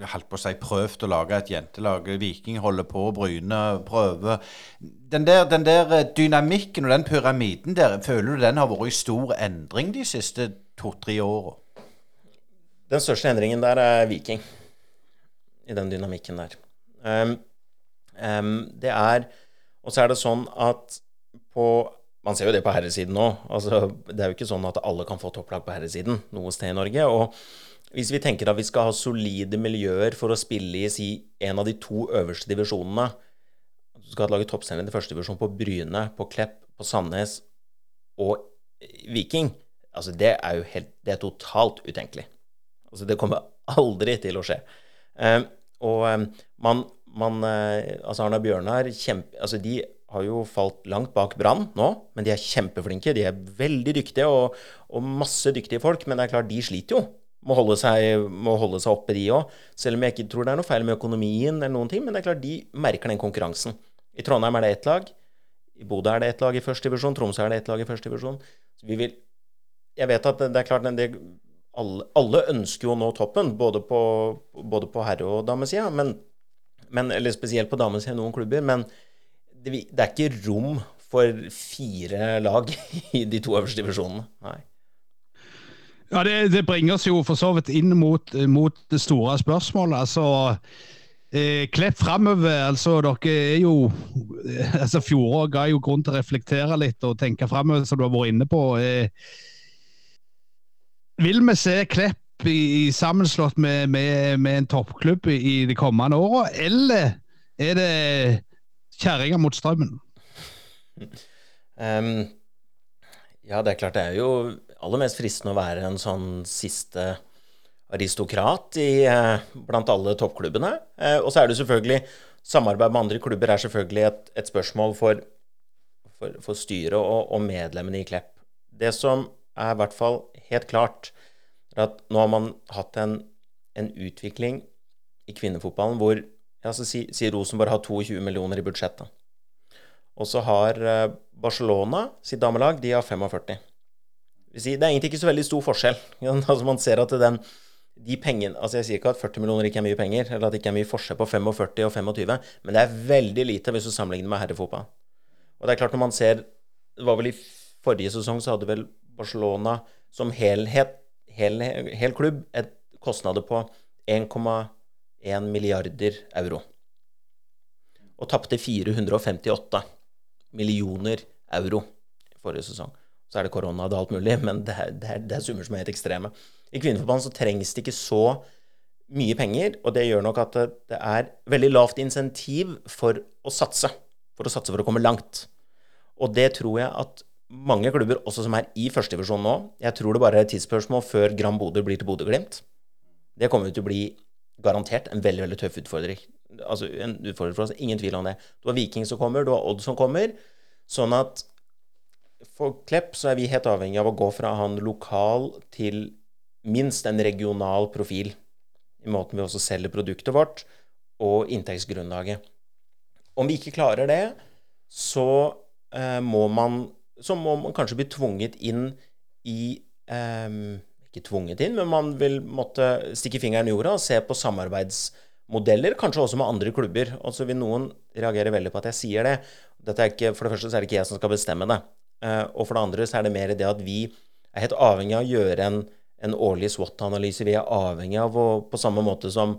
holdt på å si prøvd å lage et jentelag. Viking holder på, Bryne prøver. Den der, den der, eh, dynamikken og den pyramiden der, føler du den har vært i stor endring de siste to-tre åra? Den største endringen der er Viking, i den dynamikken der. Um, um, det er Og så er det sånn at på Man ser jo det på herresiden nå. Altså, det er jo ikke sånn at alle kan få topplag på herresiden noe sted i Norge. Og hvis vi tenker at vi skal ha solide miljøer for å spille i si, en av de to øverste divisjonene Du skal lage toppserien i første divisjon på Bryne, på Klepp, på Sandnes og Viking. Altså, det er jo helt Det er totalt utenkelig. Altså, det kommer aldri til å skje. Eh, og eh, man, man eh, Altså, Arna Bjørnar kjempe, altså, De har jo falt langt bak Brann nå, men de er kjempeflinke. De er veldig dyktige, og, og, masse dyktige folk. Men det er klart, de sliter jo med å holde seg, må seg oppe, de òg. Selv om jeg ikke tror det er noe feil med økonomien, eller noen ting, men det er klart, de merker den konkurransen. I Trondheim er det ett lag. I Bodø er det ett lag i første divisjon. Tromsø er det ett lag i første divisjon. Vi vil Jeg vet at det er klart det alle, alle, ønsker jo å nå toppen, både på, både på herre- og damesida, men, men, eller spesielt på damesida i noen klubber. Men det, det, er ikke rom for fire lag [LAUGHS] i de to øverste divisjonene. Nei. Ja, det, det, bringer oss jo for så vidt inn mot, mot det store spørsmålet. Altså, eh, Klepp framover. Altså, dere er jo altså Fjoråret ga jo grunn til å reflektere litt og tenke framover, som du har vært inne på. Eh, vil vi se Klepp i, sammenslått med, med, med, en toppklubb i de kommende åra, eller er det kjerringa mot strømmen? Um, ja, det er klart det er jo aller mest fristende å være en sånn siste aristokrat i, eh, blant alle toppklubbene. Eh, og så er det selvfølgelig Samarbeid med andre klubber er selvfølgelig et, et spørsmål for, for, for styret og, og medlemmene i Klepp. Det som er i hvert fall helt klart er at nå har man hatt en, en utvikling i kvinnefotballen hvor ja, så si, si Rosenborg har 22 millioner i budsjettet. Og så har eh, Barcelona sitt damelag, de har 45. Det er egentlig ikke så veldig stor forskjell. [LAUGHS] Altså Man ser at den, de pengene Altså Jeg sier ikke at 40 millioner ikke er mye penger, eller at det ikke er mye forskjell på 45 og 25, men det er veldig lite hvis du sammenligner med herrefotball. Og det er klart, når man ser Det var vel i forrige sesong så hadde vel Barcelona som helhet, hel, hel klubb, et kostnader på 1,1 milliarder euro. Og tapte 458 millioner euro forrige sesong. Så er det korona og alt mulig, men det er, det, er, det er, summer som er helt ekstreme. I Kvinneforbundet så trengs det ikke så mye penger, og det gjør nok at det, er veldig lavt insentiv for å satse. For å satse for å komme langt. Og det tror jeg at mange klubber, også som er i førstedivisjon nå Jeg tror det bare er et tidsspørsmål før Gram Bodø blir til Bodø-Glimt. Det kommer til å bli garantert en veldig veldig tøff utfordring. Altså en utfordring for oss, Ingen tvil om det. Du har Viking som kommer, du har Odd som kommer. Sånn at for Klepp så er vi helt avhengig av å gå fra han lokal til minst en regional profil i måten vi også selger produktet vårt, og inntektsgrunnlaget. Om vi ikke klarer det, så eh, må man så må man kanskje bli tvunget inn i eh, Ikke tvunget inn, men man vil måtte stikke fingeren i jorda og se på samarbeidsmodeller, kanskje også med andre klubber. Og så vil noen reagere veldig på at jeg sier det. Ikke, for det første så er det ikke jeg som skal bestemme det. Eh, og for det andre så er det mer det at vi er helt avhengig av å gjøre en, en årlig SWOT-analyse. Vi er avhengig av å, på samme måte som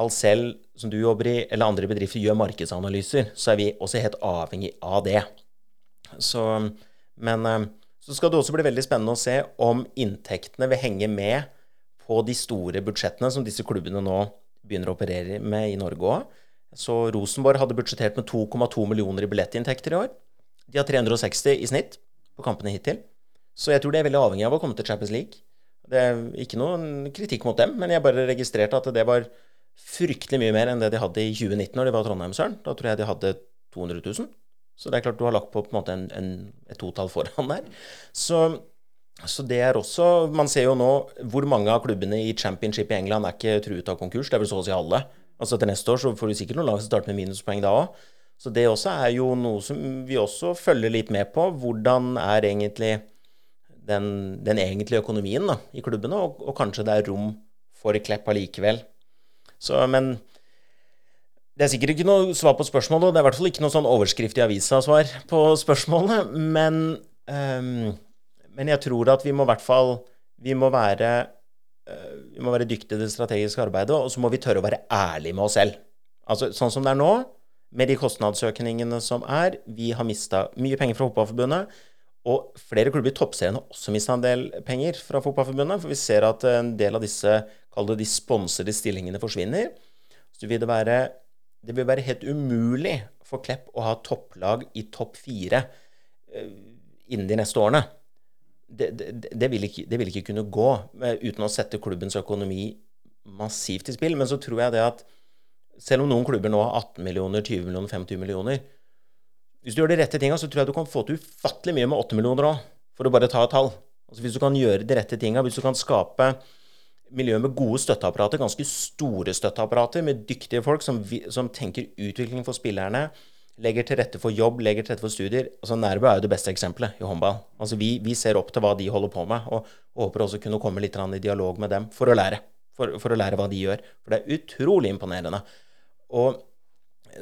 Alcel, som du jobber i, eller andre bedrifter gjør markedsanalyser, så er vi også helt avhengig av det. Så, men eh, så skal det også bli veldig spennende å se om inntektene vil henge med på de store budsjettene som disse klubbene nå begynner å operere med i Norge òg. Så Rosenborg hadde budsjettert med 2,2 millioner i billettinntekter i år. De har 360 i snitt på kampene hittil. Så jeg tror de er veldig avhengig av å komme til Champions League. Det er ikke noen kritikk mot dem, men jeg bare registrerte at det var fryktelig mye mer enn det de hadde i 2019 når de var Trondheim-Søren. Da tror jeg de hadde 200 000. Så det er klart du har lagt på, på en måte en, en, et totall foran der. Så, så, det er også Man ser jo nå hvor mange av klubbene i championship i England er ikke truet av konkurs. Det er vel så å si alle. Altså Til neste år så får du sikkert noen lag som starter med minuspoeng da òg. Så det også er jo noe som vi også følger litt med på. Hvordan er egentlig den, den egentlige økonomien da, i klubbene, og, og, kanskje det er rom for Klepp allikevel. Så, men det er sikkert ikke noe svar på spørsmålet, og det er i hvert fall ikke noe sånn overskrift i avisa-svar på spørsmålet, men, um, men jeg tror at vi må i hvert fall vi må være, uh, vi må være dyktige i det strategiske arbeidet, og så må vi tørre å være ærlige med oss selv. Altså, sånn som det er nå, med de kostnadsøkningene som er Vi har mista mye penger fra Fotballforbundet. Og flere klubber i toppserien har også mista en del penger fra Fotballforbundet. For vi ser at en del av disse, kall det de sponsede stillingene, forsvinner. Så vil det være det vil være helt umulig for Klepp å ha topplag i topp fire uh, innen de neste årene. Det, det, vil ikke, det, vil ikke, kunne gå uh, uten å sette klubbens økonomi massivt i spill. Men så tror jeg det at selv om noen klubber nå har 18 millioner, 20 millioner, 25 millioner Hvis du gjør de rette tinga, så tror jeg du kan få til ufattelig mye med 8 millioner òg, for å bare ta et tall. Altså Hvis du kan gjøre de rette tinga, hvis du kan skape miljø med gode støtteapparater, ganske store støtteapparater, med dyktige folk som, som, tenker utvikling for spillerne, legger til rette for jobb, legger til rette for studier. Altså Nærbø er jo det beste eksempelet i håndball. Altså vi, vi, ser opp til hva de holder på med, og, og håper også kunne komme litt i dialog med dem for å lære. For, for, å lære hva de gjør. For det er utrolig imponerende. Og,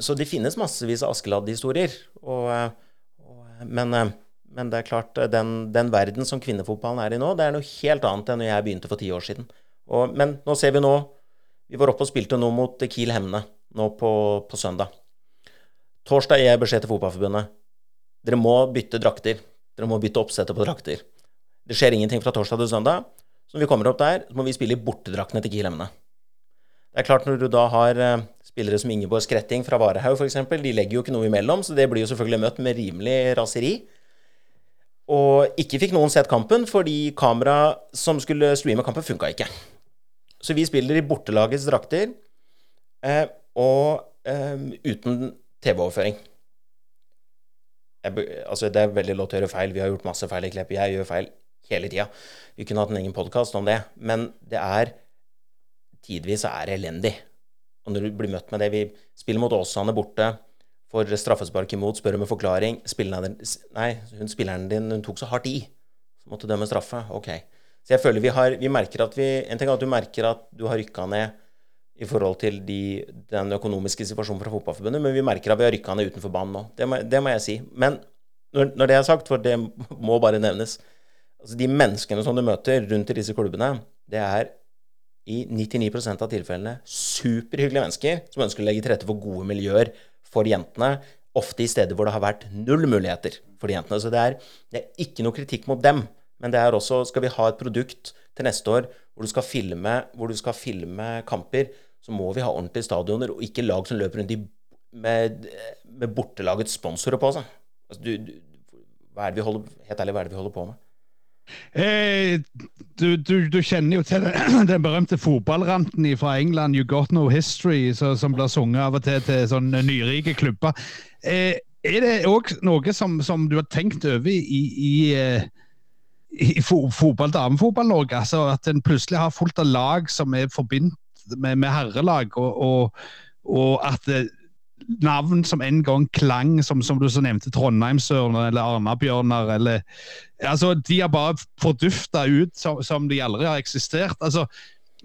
så det finnes massevis av Askeladd-historier. Men, men, det er klart, den, den verden som kvinnefotballen er i nå, det er noe helt annet enn når jeg begynte for ti år siden. Og, men nå ser vi nå Vi var oppe og spilte nå mot Kiel Hemne nå på, på søndag. Torsdag gir jeg beskjed til Fotballforbundet. Dere må bytte drakter. Dere må bytte oppsettet på drakter. Det skjer ingenting fra torsdag til søndag. Så når vi kommer opp der, så må vi spille i bortedraktene til Kiel Hemne. Det er klart Når du da har uh, spillere som Ingeborg Skretting fra Varehaug f.eks., de legger jo ikke noe imellom, så det blir jo selvfølgelig møtt med rimelig raseri. Og ikke fikk noen sett kampen fordi kamera som skulle streame kampen, funka ikke. Så vi spiller i bortelagets drakter eh, og eh, uten TV-overføring. Altså, det er veldig lov til å gjøre feil. Vi har gjort masse feil i Klepp. Jeg gjør feil hele tida. Vi kunne hatt en egen podkast om det. Men det er Tidvis er det elendig. Og når du blir møtt med det Vi spiller mot Åsane borte, får straffespark imot, spør om en forklaring. Spilleren, nei, hun spilleren din hun tok så hardt i. Så måtte dømme straffe. Ok. Så jeg føler vi har Vi merker at vi En ting er at du merker at du har rykka ned i forhold til de, den økonomiske situasjonen fra Fotballforbundet, men vi merker at vi har rykka ned utenfor banen nå. Det må, det må jeg si. Men når, når, det er sagt, for det må bare nevnes altså De menneskene som du møter rundt i disse klubbene, det er i 99% av tilfellene superhyggelige mennesker som ønsker å legge til rette for gode miljøer for jentene, ofte i steder hvor det har vært null muligheter for de jentene. Så det er, det er ikke noe kritikk mot dem, men det er også Skal vi ha et produkt til neste år hvor du skal filme, du skal filme kamper, så må vi ha ordentlige stadioner, og ikke lag som løper rundt i, med, med bortelagets sponsorer på seg. Altså, du, du, hva er det vi holder, helt ærlig, hva er det vi holder på med? Eh, du, du, du, kjenner jo til [CLEARS THROAT] den, berømte fotballranten fra England, 'You Got No History', så, som blir sunget av og til til sånne nyrike klubber. Eh, er det òg noe som, som, du har tenkt over i, i, i i fotball, damefotball-Norge? Altså at en plutselig har fullt av lag som er forbindt med, med herrelag, og, og, og at eh, navn som en gang klang, som, som du så nevnte, Trondheimsørner eller Arna-bjørner eller altså, De har bare fordufta ut som, som, de aldri har eksistert. altså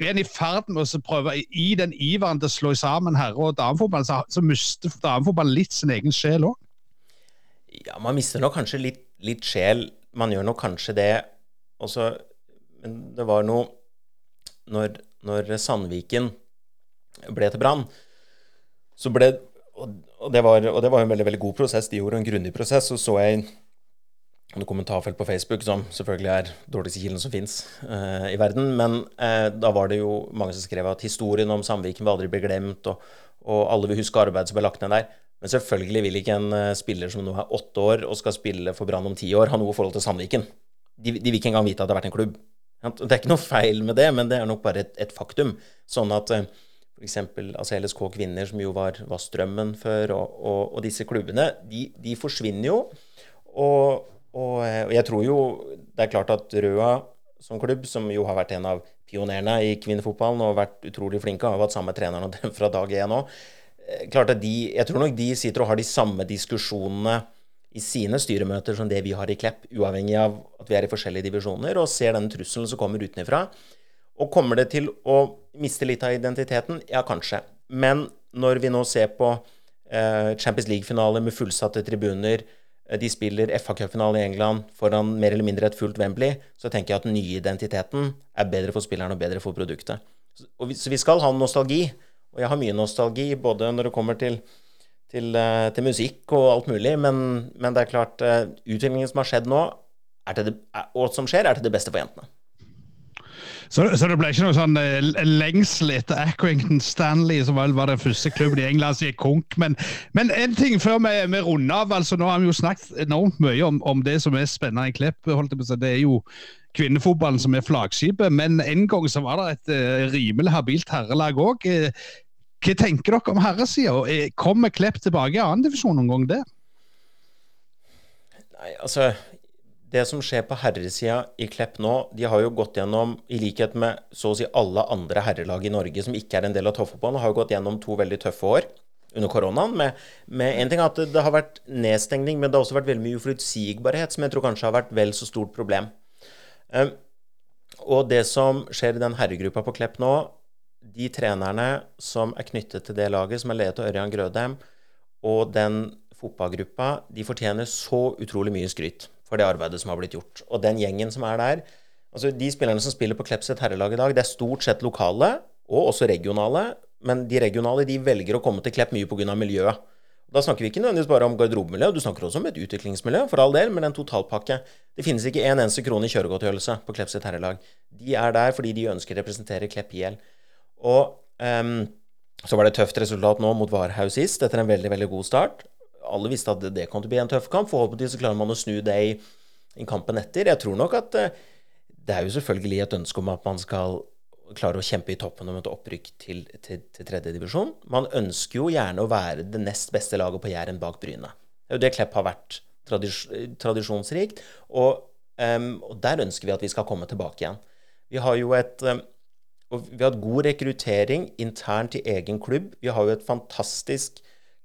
en i ferd med å prøve I den iveren til å slå sammen herre- og damefotball, så, så mister damefotball litt sin egen sjel òg? Ja, man mister nok kanskje litt, litt, sjel. Man gjør nok kanskje det. Også, men det var noe Når, når Sandviken ble til Brann, så ble og, det var, og det var en veldig veldig god prosess. De gjorde en grundig prosess. Så så jeg en kommentarfelt på Facebook, som selvfølgelig er dårligste kilden som fins eh, i verden. Men eh, da var det jo mange som skrev at historien om Samviken vil aldri bli glemt, og, og alle vil huske arbeidet som ble lagt ned der. Men selvfølgelig vil ikke en uh, spiller som nå er åtte år og skal spille for Brann om ti år, ha noe forhold til Sandviken. De, de, vil ikke engang vite at det har vært en klubb. Det er ikke noe feil med det, men det er nok bare et, et faktum. Sånn at F.eks. Altså LSK Kvinner, som jo var, var Strømmen før, og, og, og, disse klubbene, de, de forsvinner jo. Og, og, jeg tror jo det er klart at Røa som klubb, som jo har vært en av pionerene i kvinnefotballen og vært utrolig flinke, har hatt samme treneren fra dag én òg. Eh, Jeg tror nok de sitter og har de samme diskusjonene i sine styremøter som det vi har i Klepp, uavhengig av at vi er i forskjellige divisjoner, og ser den trusselen som kommer utenfra. Og kommer det til å miste litt av identiteten? Ja, kanskje. Men når vi nå ser på eh, Champions League-finale med fullsatte tribuner, eh, de spiller FA-cupfinale i England foran mer eller mindre et fullt Wembley, så tenker jeg at den nye identiteten er bedre for spilleren og bedre for produktet. Så vi, skal ha nostalgi. Og jeg har mye nostalgi, både når det kommer til, til, uh, til musikk og alt mulig, men, men det er klart, utviklingen som har skjedd nå, det, og som skjer, er til det beste for jentene. Så, så, det ble ikke noe sånn uh, lengsel etter Accrington Stanley, som vel var den første klubben i England som gikk konk. Men, men, en ting før vi, vi runder av. altså Nå har vi jo snakket enormt mye om, om det som er spennende i Klepp. Det er jo kvinnefotballen som er flaggskipet, men en gang så var det et uh, rimelig habilt herrelag òg. Uh, eh, hva tenker dere om herresida? Kommer Klepp tilbake i annendivisjon noen gang, det? Nei, altså det som skjer på herresida i Klepp nå, de har jo gått gjennom, i likhet med så å si alle andre herrelag i Norge som ikke er en del av toppfotballen, har jo gått gjennom to veldig tøffe år under koronaen. Med, med en ting at det, har vært nedstengning, men det har også vært veldig mye uforutsigbarhet, som jeg tror kanskje har vært vel så stort problem. Um, og det som skjer i den herregruppa på Klepp nå, de trenerne som er knyttet til det laget, som er ledet av Ørjan Grødem, og den fotballgruppa, de fortjener så utrolig mye skryt for det arbeidet som har blitt gjort. Og den gjengen som er der altså De spillerne som spiller på Klepset herrelag i dag, det er stort sett lokale, og også regionale. Men de regionale de velger å komme til Klepp mye pga. miljøet. Da snakker vi ikke nødvendigvis bare om garderobemiljø, du snakker også om et utviklingsmiljø, for all del, men en totalpakke. Det finnes ikke en eneste krone i kjøregodtgjørelse på Klepp sitt herrelag. De er der fordi de ønsker å representere Klepp IL. Og um, så var det et tøft resultat nå mot Varhaug sist, etter en veldig, veldig god start alle visste at det kom til å bli en tøff kamp. Forhåpentligvis så klarer man å snu det i, i kampen etter. Jeg tror nok at uh, det er jo selvfølgelig et ønske om at man skal klare å kjempe i toppen om et opprykk til, til, til tredjedivisjon. Man ønsker jo gjerne å være det nest beste laget på Jæren bak Bryne. Det er jo det Klepp har vært tradis tradisjonsrikt. Og Um, og der ønsker vi at vi skal komme tilbake igjen. Vi har jo et um, vi har hatt god rekruttering internt i egen klubb. Vi har jo et fantastisk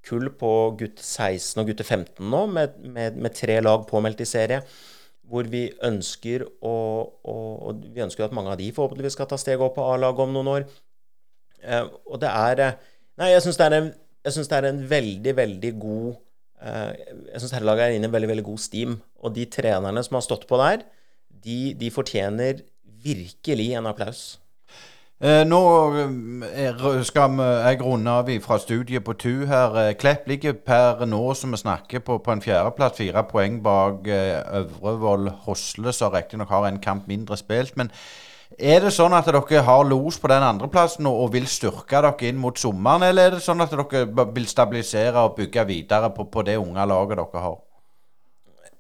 kull på gutte 16 og gutte 15 nå, med, med, med tre lag påmeldt i serie. Hvor vi ønsker å, å, Vi ønsker at mange av de forhåpentligvis skal ta steget opp på A-laget om noen år. Uh, og det er Nei, jeg syns det, det, er en veldig, veldig god uh, Jeg syns herrelaget er inne i en veldig, veldig god steam. Og de trenerne som har stått på der, de, de fortjener virkelig en applaus. Eh, nå eh, skal jeg runde av fra studiet på tu her. Eh, Klepp ligger per nå som vi snakker på, på en fjerdeplass, fire poeng bak Øvrevoll Hosle, som riktignok har en kamp mindre spilt. Men er det sånn at dere har los på den andreplassen og, og vil styrke dere inn mot sommeren, eller er det sånn at dere vil stabilisere og bygge videre på, på det unge laget dere har?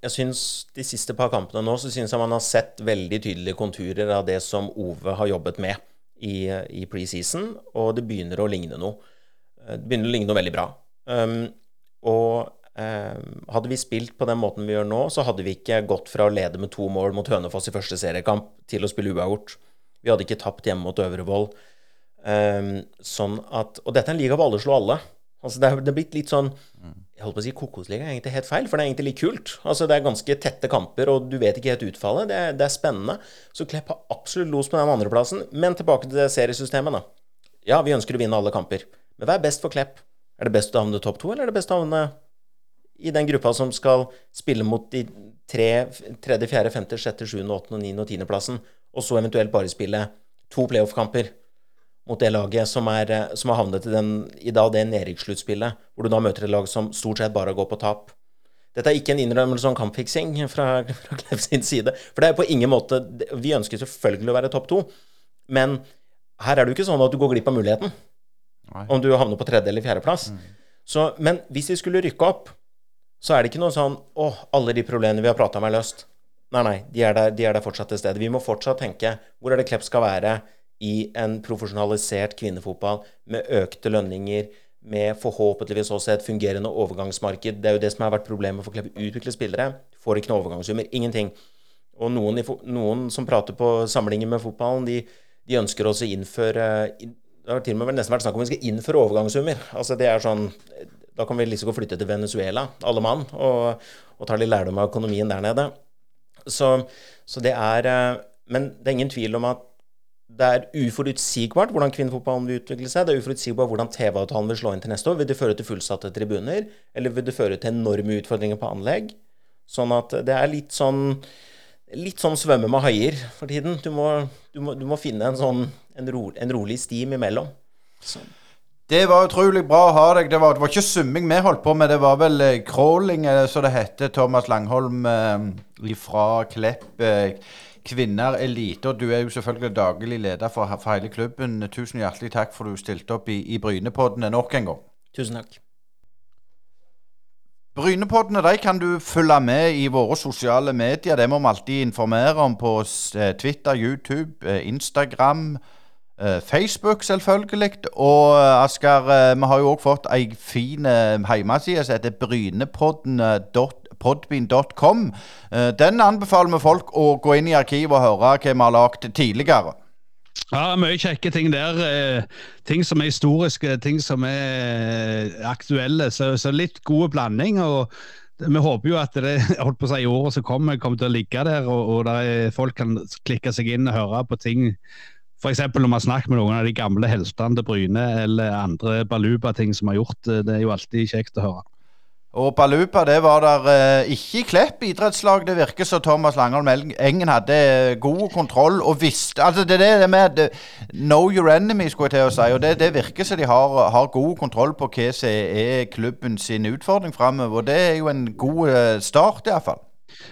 jeg syns de siste par kampene nå så syns jeg man har sett veldig tydelige konturer av det som Ove har jobbet med i, i preseason, og det begynner å ligne noe. Eh, det begynner å ligne noe veldig bra. Um, og um, hadde vi spilt på den måten vi gjør nå, så hadde vi ikke gått fra å lede med to mål mot Hønefoss i første seriekamp til å spille uavgjort. Vi hadde ikke tapt hjemme mot Øvrevoll. Um, sånn at, og dette er en liga hvor alle slår alle. Altså det er, blitt litt sånn Jeg holdt på å si Kokosliga er egentlig helt feil, for det er egentlig litt kult. Altså Det er ganske tette kamper, og du vet ikke helt utfallet. Det er, det er spennende. Så Klepp har absolutt los på den andreplassen. Men tilbake til det seriesystemet, da. Ja, vi ønsker å vinne alle kamper. Men hva er best for Klepp? Er det best å havne topp to, eller er det best å havne i den gruppa som skal spille mot de tre, tredje, fjerde, femte, sjette, sjuende, åttende, niende og tiendeplassen, og så eventuelt bare spille to playoff-kamper? Mot det laget som, er, eh, som har havnet i, den, i da det nedrykkssluttspillet, hvor du da møter et lag som stort sett bare går på tap. Dette er ikke en innrømmelse om kampfiksing [LAUGHS] fra, fra Klev sin side. For det er på ingen måte Vi ønsker selvfølgelig å være topp to, men her er det jo ikke sånn at du går glipp av muligheten Nei. om du havner på tredje- eller fjerdeplass. Mm. Men hvis vi skulle rykke opp, så er det ikke noe sånn Å, alle de problemene vi har prata om, er løst. Nei, nei, de er, der, de er der fortsatt til stede. Vi må fortsatt tenke hvor er det Klepp skal være i en profesjonalisert kvinnefotball med økte lønninger, med forhåpentligvis også et fungerende overgangsmarked. Det er jo det som har vært problemet for Klepp. Utvikle spillere får ikke noe overgangssummer. Ingenting. Og noen, noen, som prater på samlinger med fotballen, de, de ønsker også å innføre Det har til og med nesten vært snakk om vi skal innføre overgangssummer. Altså det er sånn Da kan vi liksom gå og flytte til Venezuela, alle mann, og, og ta litt lærdom av økonomien der nede. Så, så det er eh, Men det er ingen tvil om at det er uforutsigbart hvordan kvinnefotballen vil utvikle seg. Det er uforutsigbart hvordan TV-avtalen vil slå inn til neste år. Vil det føre til fullsatte tribuner, eller vil det føre til enorme utfordringer på anlegg? Sånn at det er litt sånn litt sånn svømme med haier for tiden. Du må, du må, du må finne en sånn en, ro, en rolig stim imellom. Sånn. Det var utrolig bra å ha deg. Det var, det var ikke summing vi holdt på med, det var vel eh, crawling, som det heter. Thomas Langholm eh, fra Klepp. Eh, Kvinner elite, og du er jo selvfølgelig daglig leder for, for hele klubben. Tusen hjertelig takk for du stilte opp i, i Brynepoddene nok en gang. Tusen takk. Brynepoddene de kan du følge med i våre sosiale medier. Det må vi alltid informere om på eh, Twitter, YouTube, eh, Instagram. Eh, Facebook, selvfølgelig. Og Asker, vi har jo òg fått ei fin hjemmeside som heter brynepodden.no podbean.com. Eh, den anbefaler vi folk å gå inn i arkivet og høre hva vi har lagd tidligere. Ja, mye kjekke ting der. Eh, ting som er historiske, ting som er aktuelle. Så, så litt god blanding. og vi håper jo at det [LAUGHS] holdt på å si, i året som kommer, kommer til å ligge der, og, og der folk kan klikke seg inn og høre på ting. F.eks. når man snakker med noen av de gamle heltene til Bryne, eller andre baluba-ting som har gjort. Det er jo alltid kjekt å høre. Og Balupa det var der eh, ikke i Klepp idrettslag. Det virker som Thomas Langholm Engen hadde eh, god kontroll og visste Altså Det er det med know your enemy, skulle jeg til å si. Og det, det virker som de har, har, god kontroll på hva som er klubben sin utfordring framover. Det er jo en god eh, start, iallfall.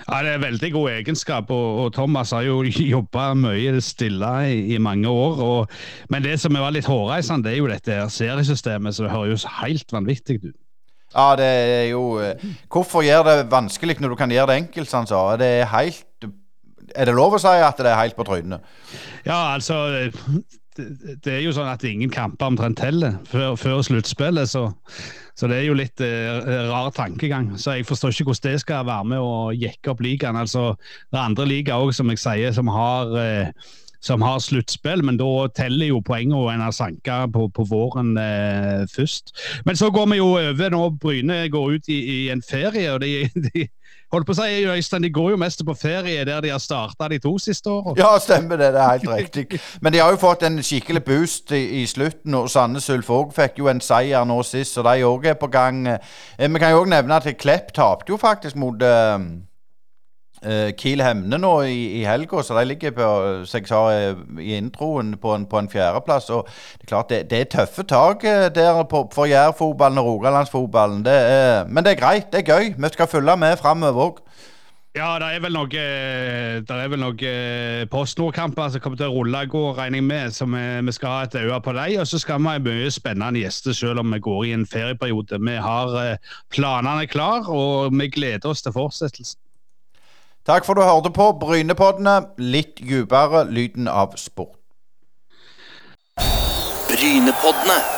Ja, Det er veldig god egenskap, og, og Thomas har jo [LAUGHS] jobba mye stille i, i mange år. Og, men det som var litt hårreisende, det er jo dette seriesystemet, så det høres helt vanvittig ut. Ja, det er jo eh, Hvorfor gjøre det vanskelig når du kan gjøre det enkelt, sånn så? Det er helt Er det lov å si at det er helt på trynet? Ja, altså det, er jo sånn at ingen kamper omtrent teller før, før sluttspillet. Så, så, det er jo litt uh, rar tankegang. Så jeg forstår ikke hvordan det skal være med å jekke opp ligaen. Altså, det er andre ligaer òg, som jeg sier, som har uh, som har sluttspill, men da teller jo poengene en har sanka på, på, våren eh, først. Men så går vi jo over når Bryne går ut i, i en ferie. og de, [LAUGHS] de holdt på å si, Øystein, De går jo mest på ferie der de har starta de to siste åra. Ja, stemmer det. Det er helt riktig. Men de har jo fått en skikkelig boost i, i slutten. og Sandnes Ulf òg fikk jo en seier nå sist, så de òg er på gang. Eh, vi kan jo òg nevne at Klepp tapte jo faktisk mot Uh, Kiel Hemne nå i, i helga, så de ligger på som jeg sa eh, i introen på en, en fjerdeplass. og Det er klart det, det er tøffe tak uh, der på, for Jærfotballen og Rogalandsfotballen. Men det er greit, det er gøy. Vi skal følge med framover òg. Ja, det er vel noen noe Post Nord-kamper som kommer til å rulle i går, regner jeg med. Så vi, vi skal ha et øye på dem. Og så skal vi ha mye spennende gjester selv om vi går i en ferieperiode. Vi har planene klar, og vi gleder oss til fortsettelsen. Takk for du hørte på Brynepoddene. Litt dypere lyden av sport. Brynepoddene.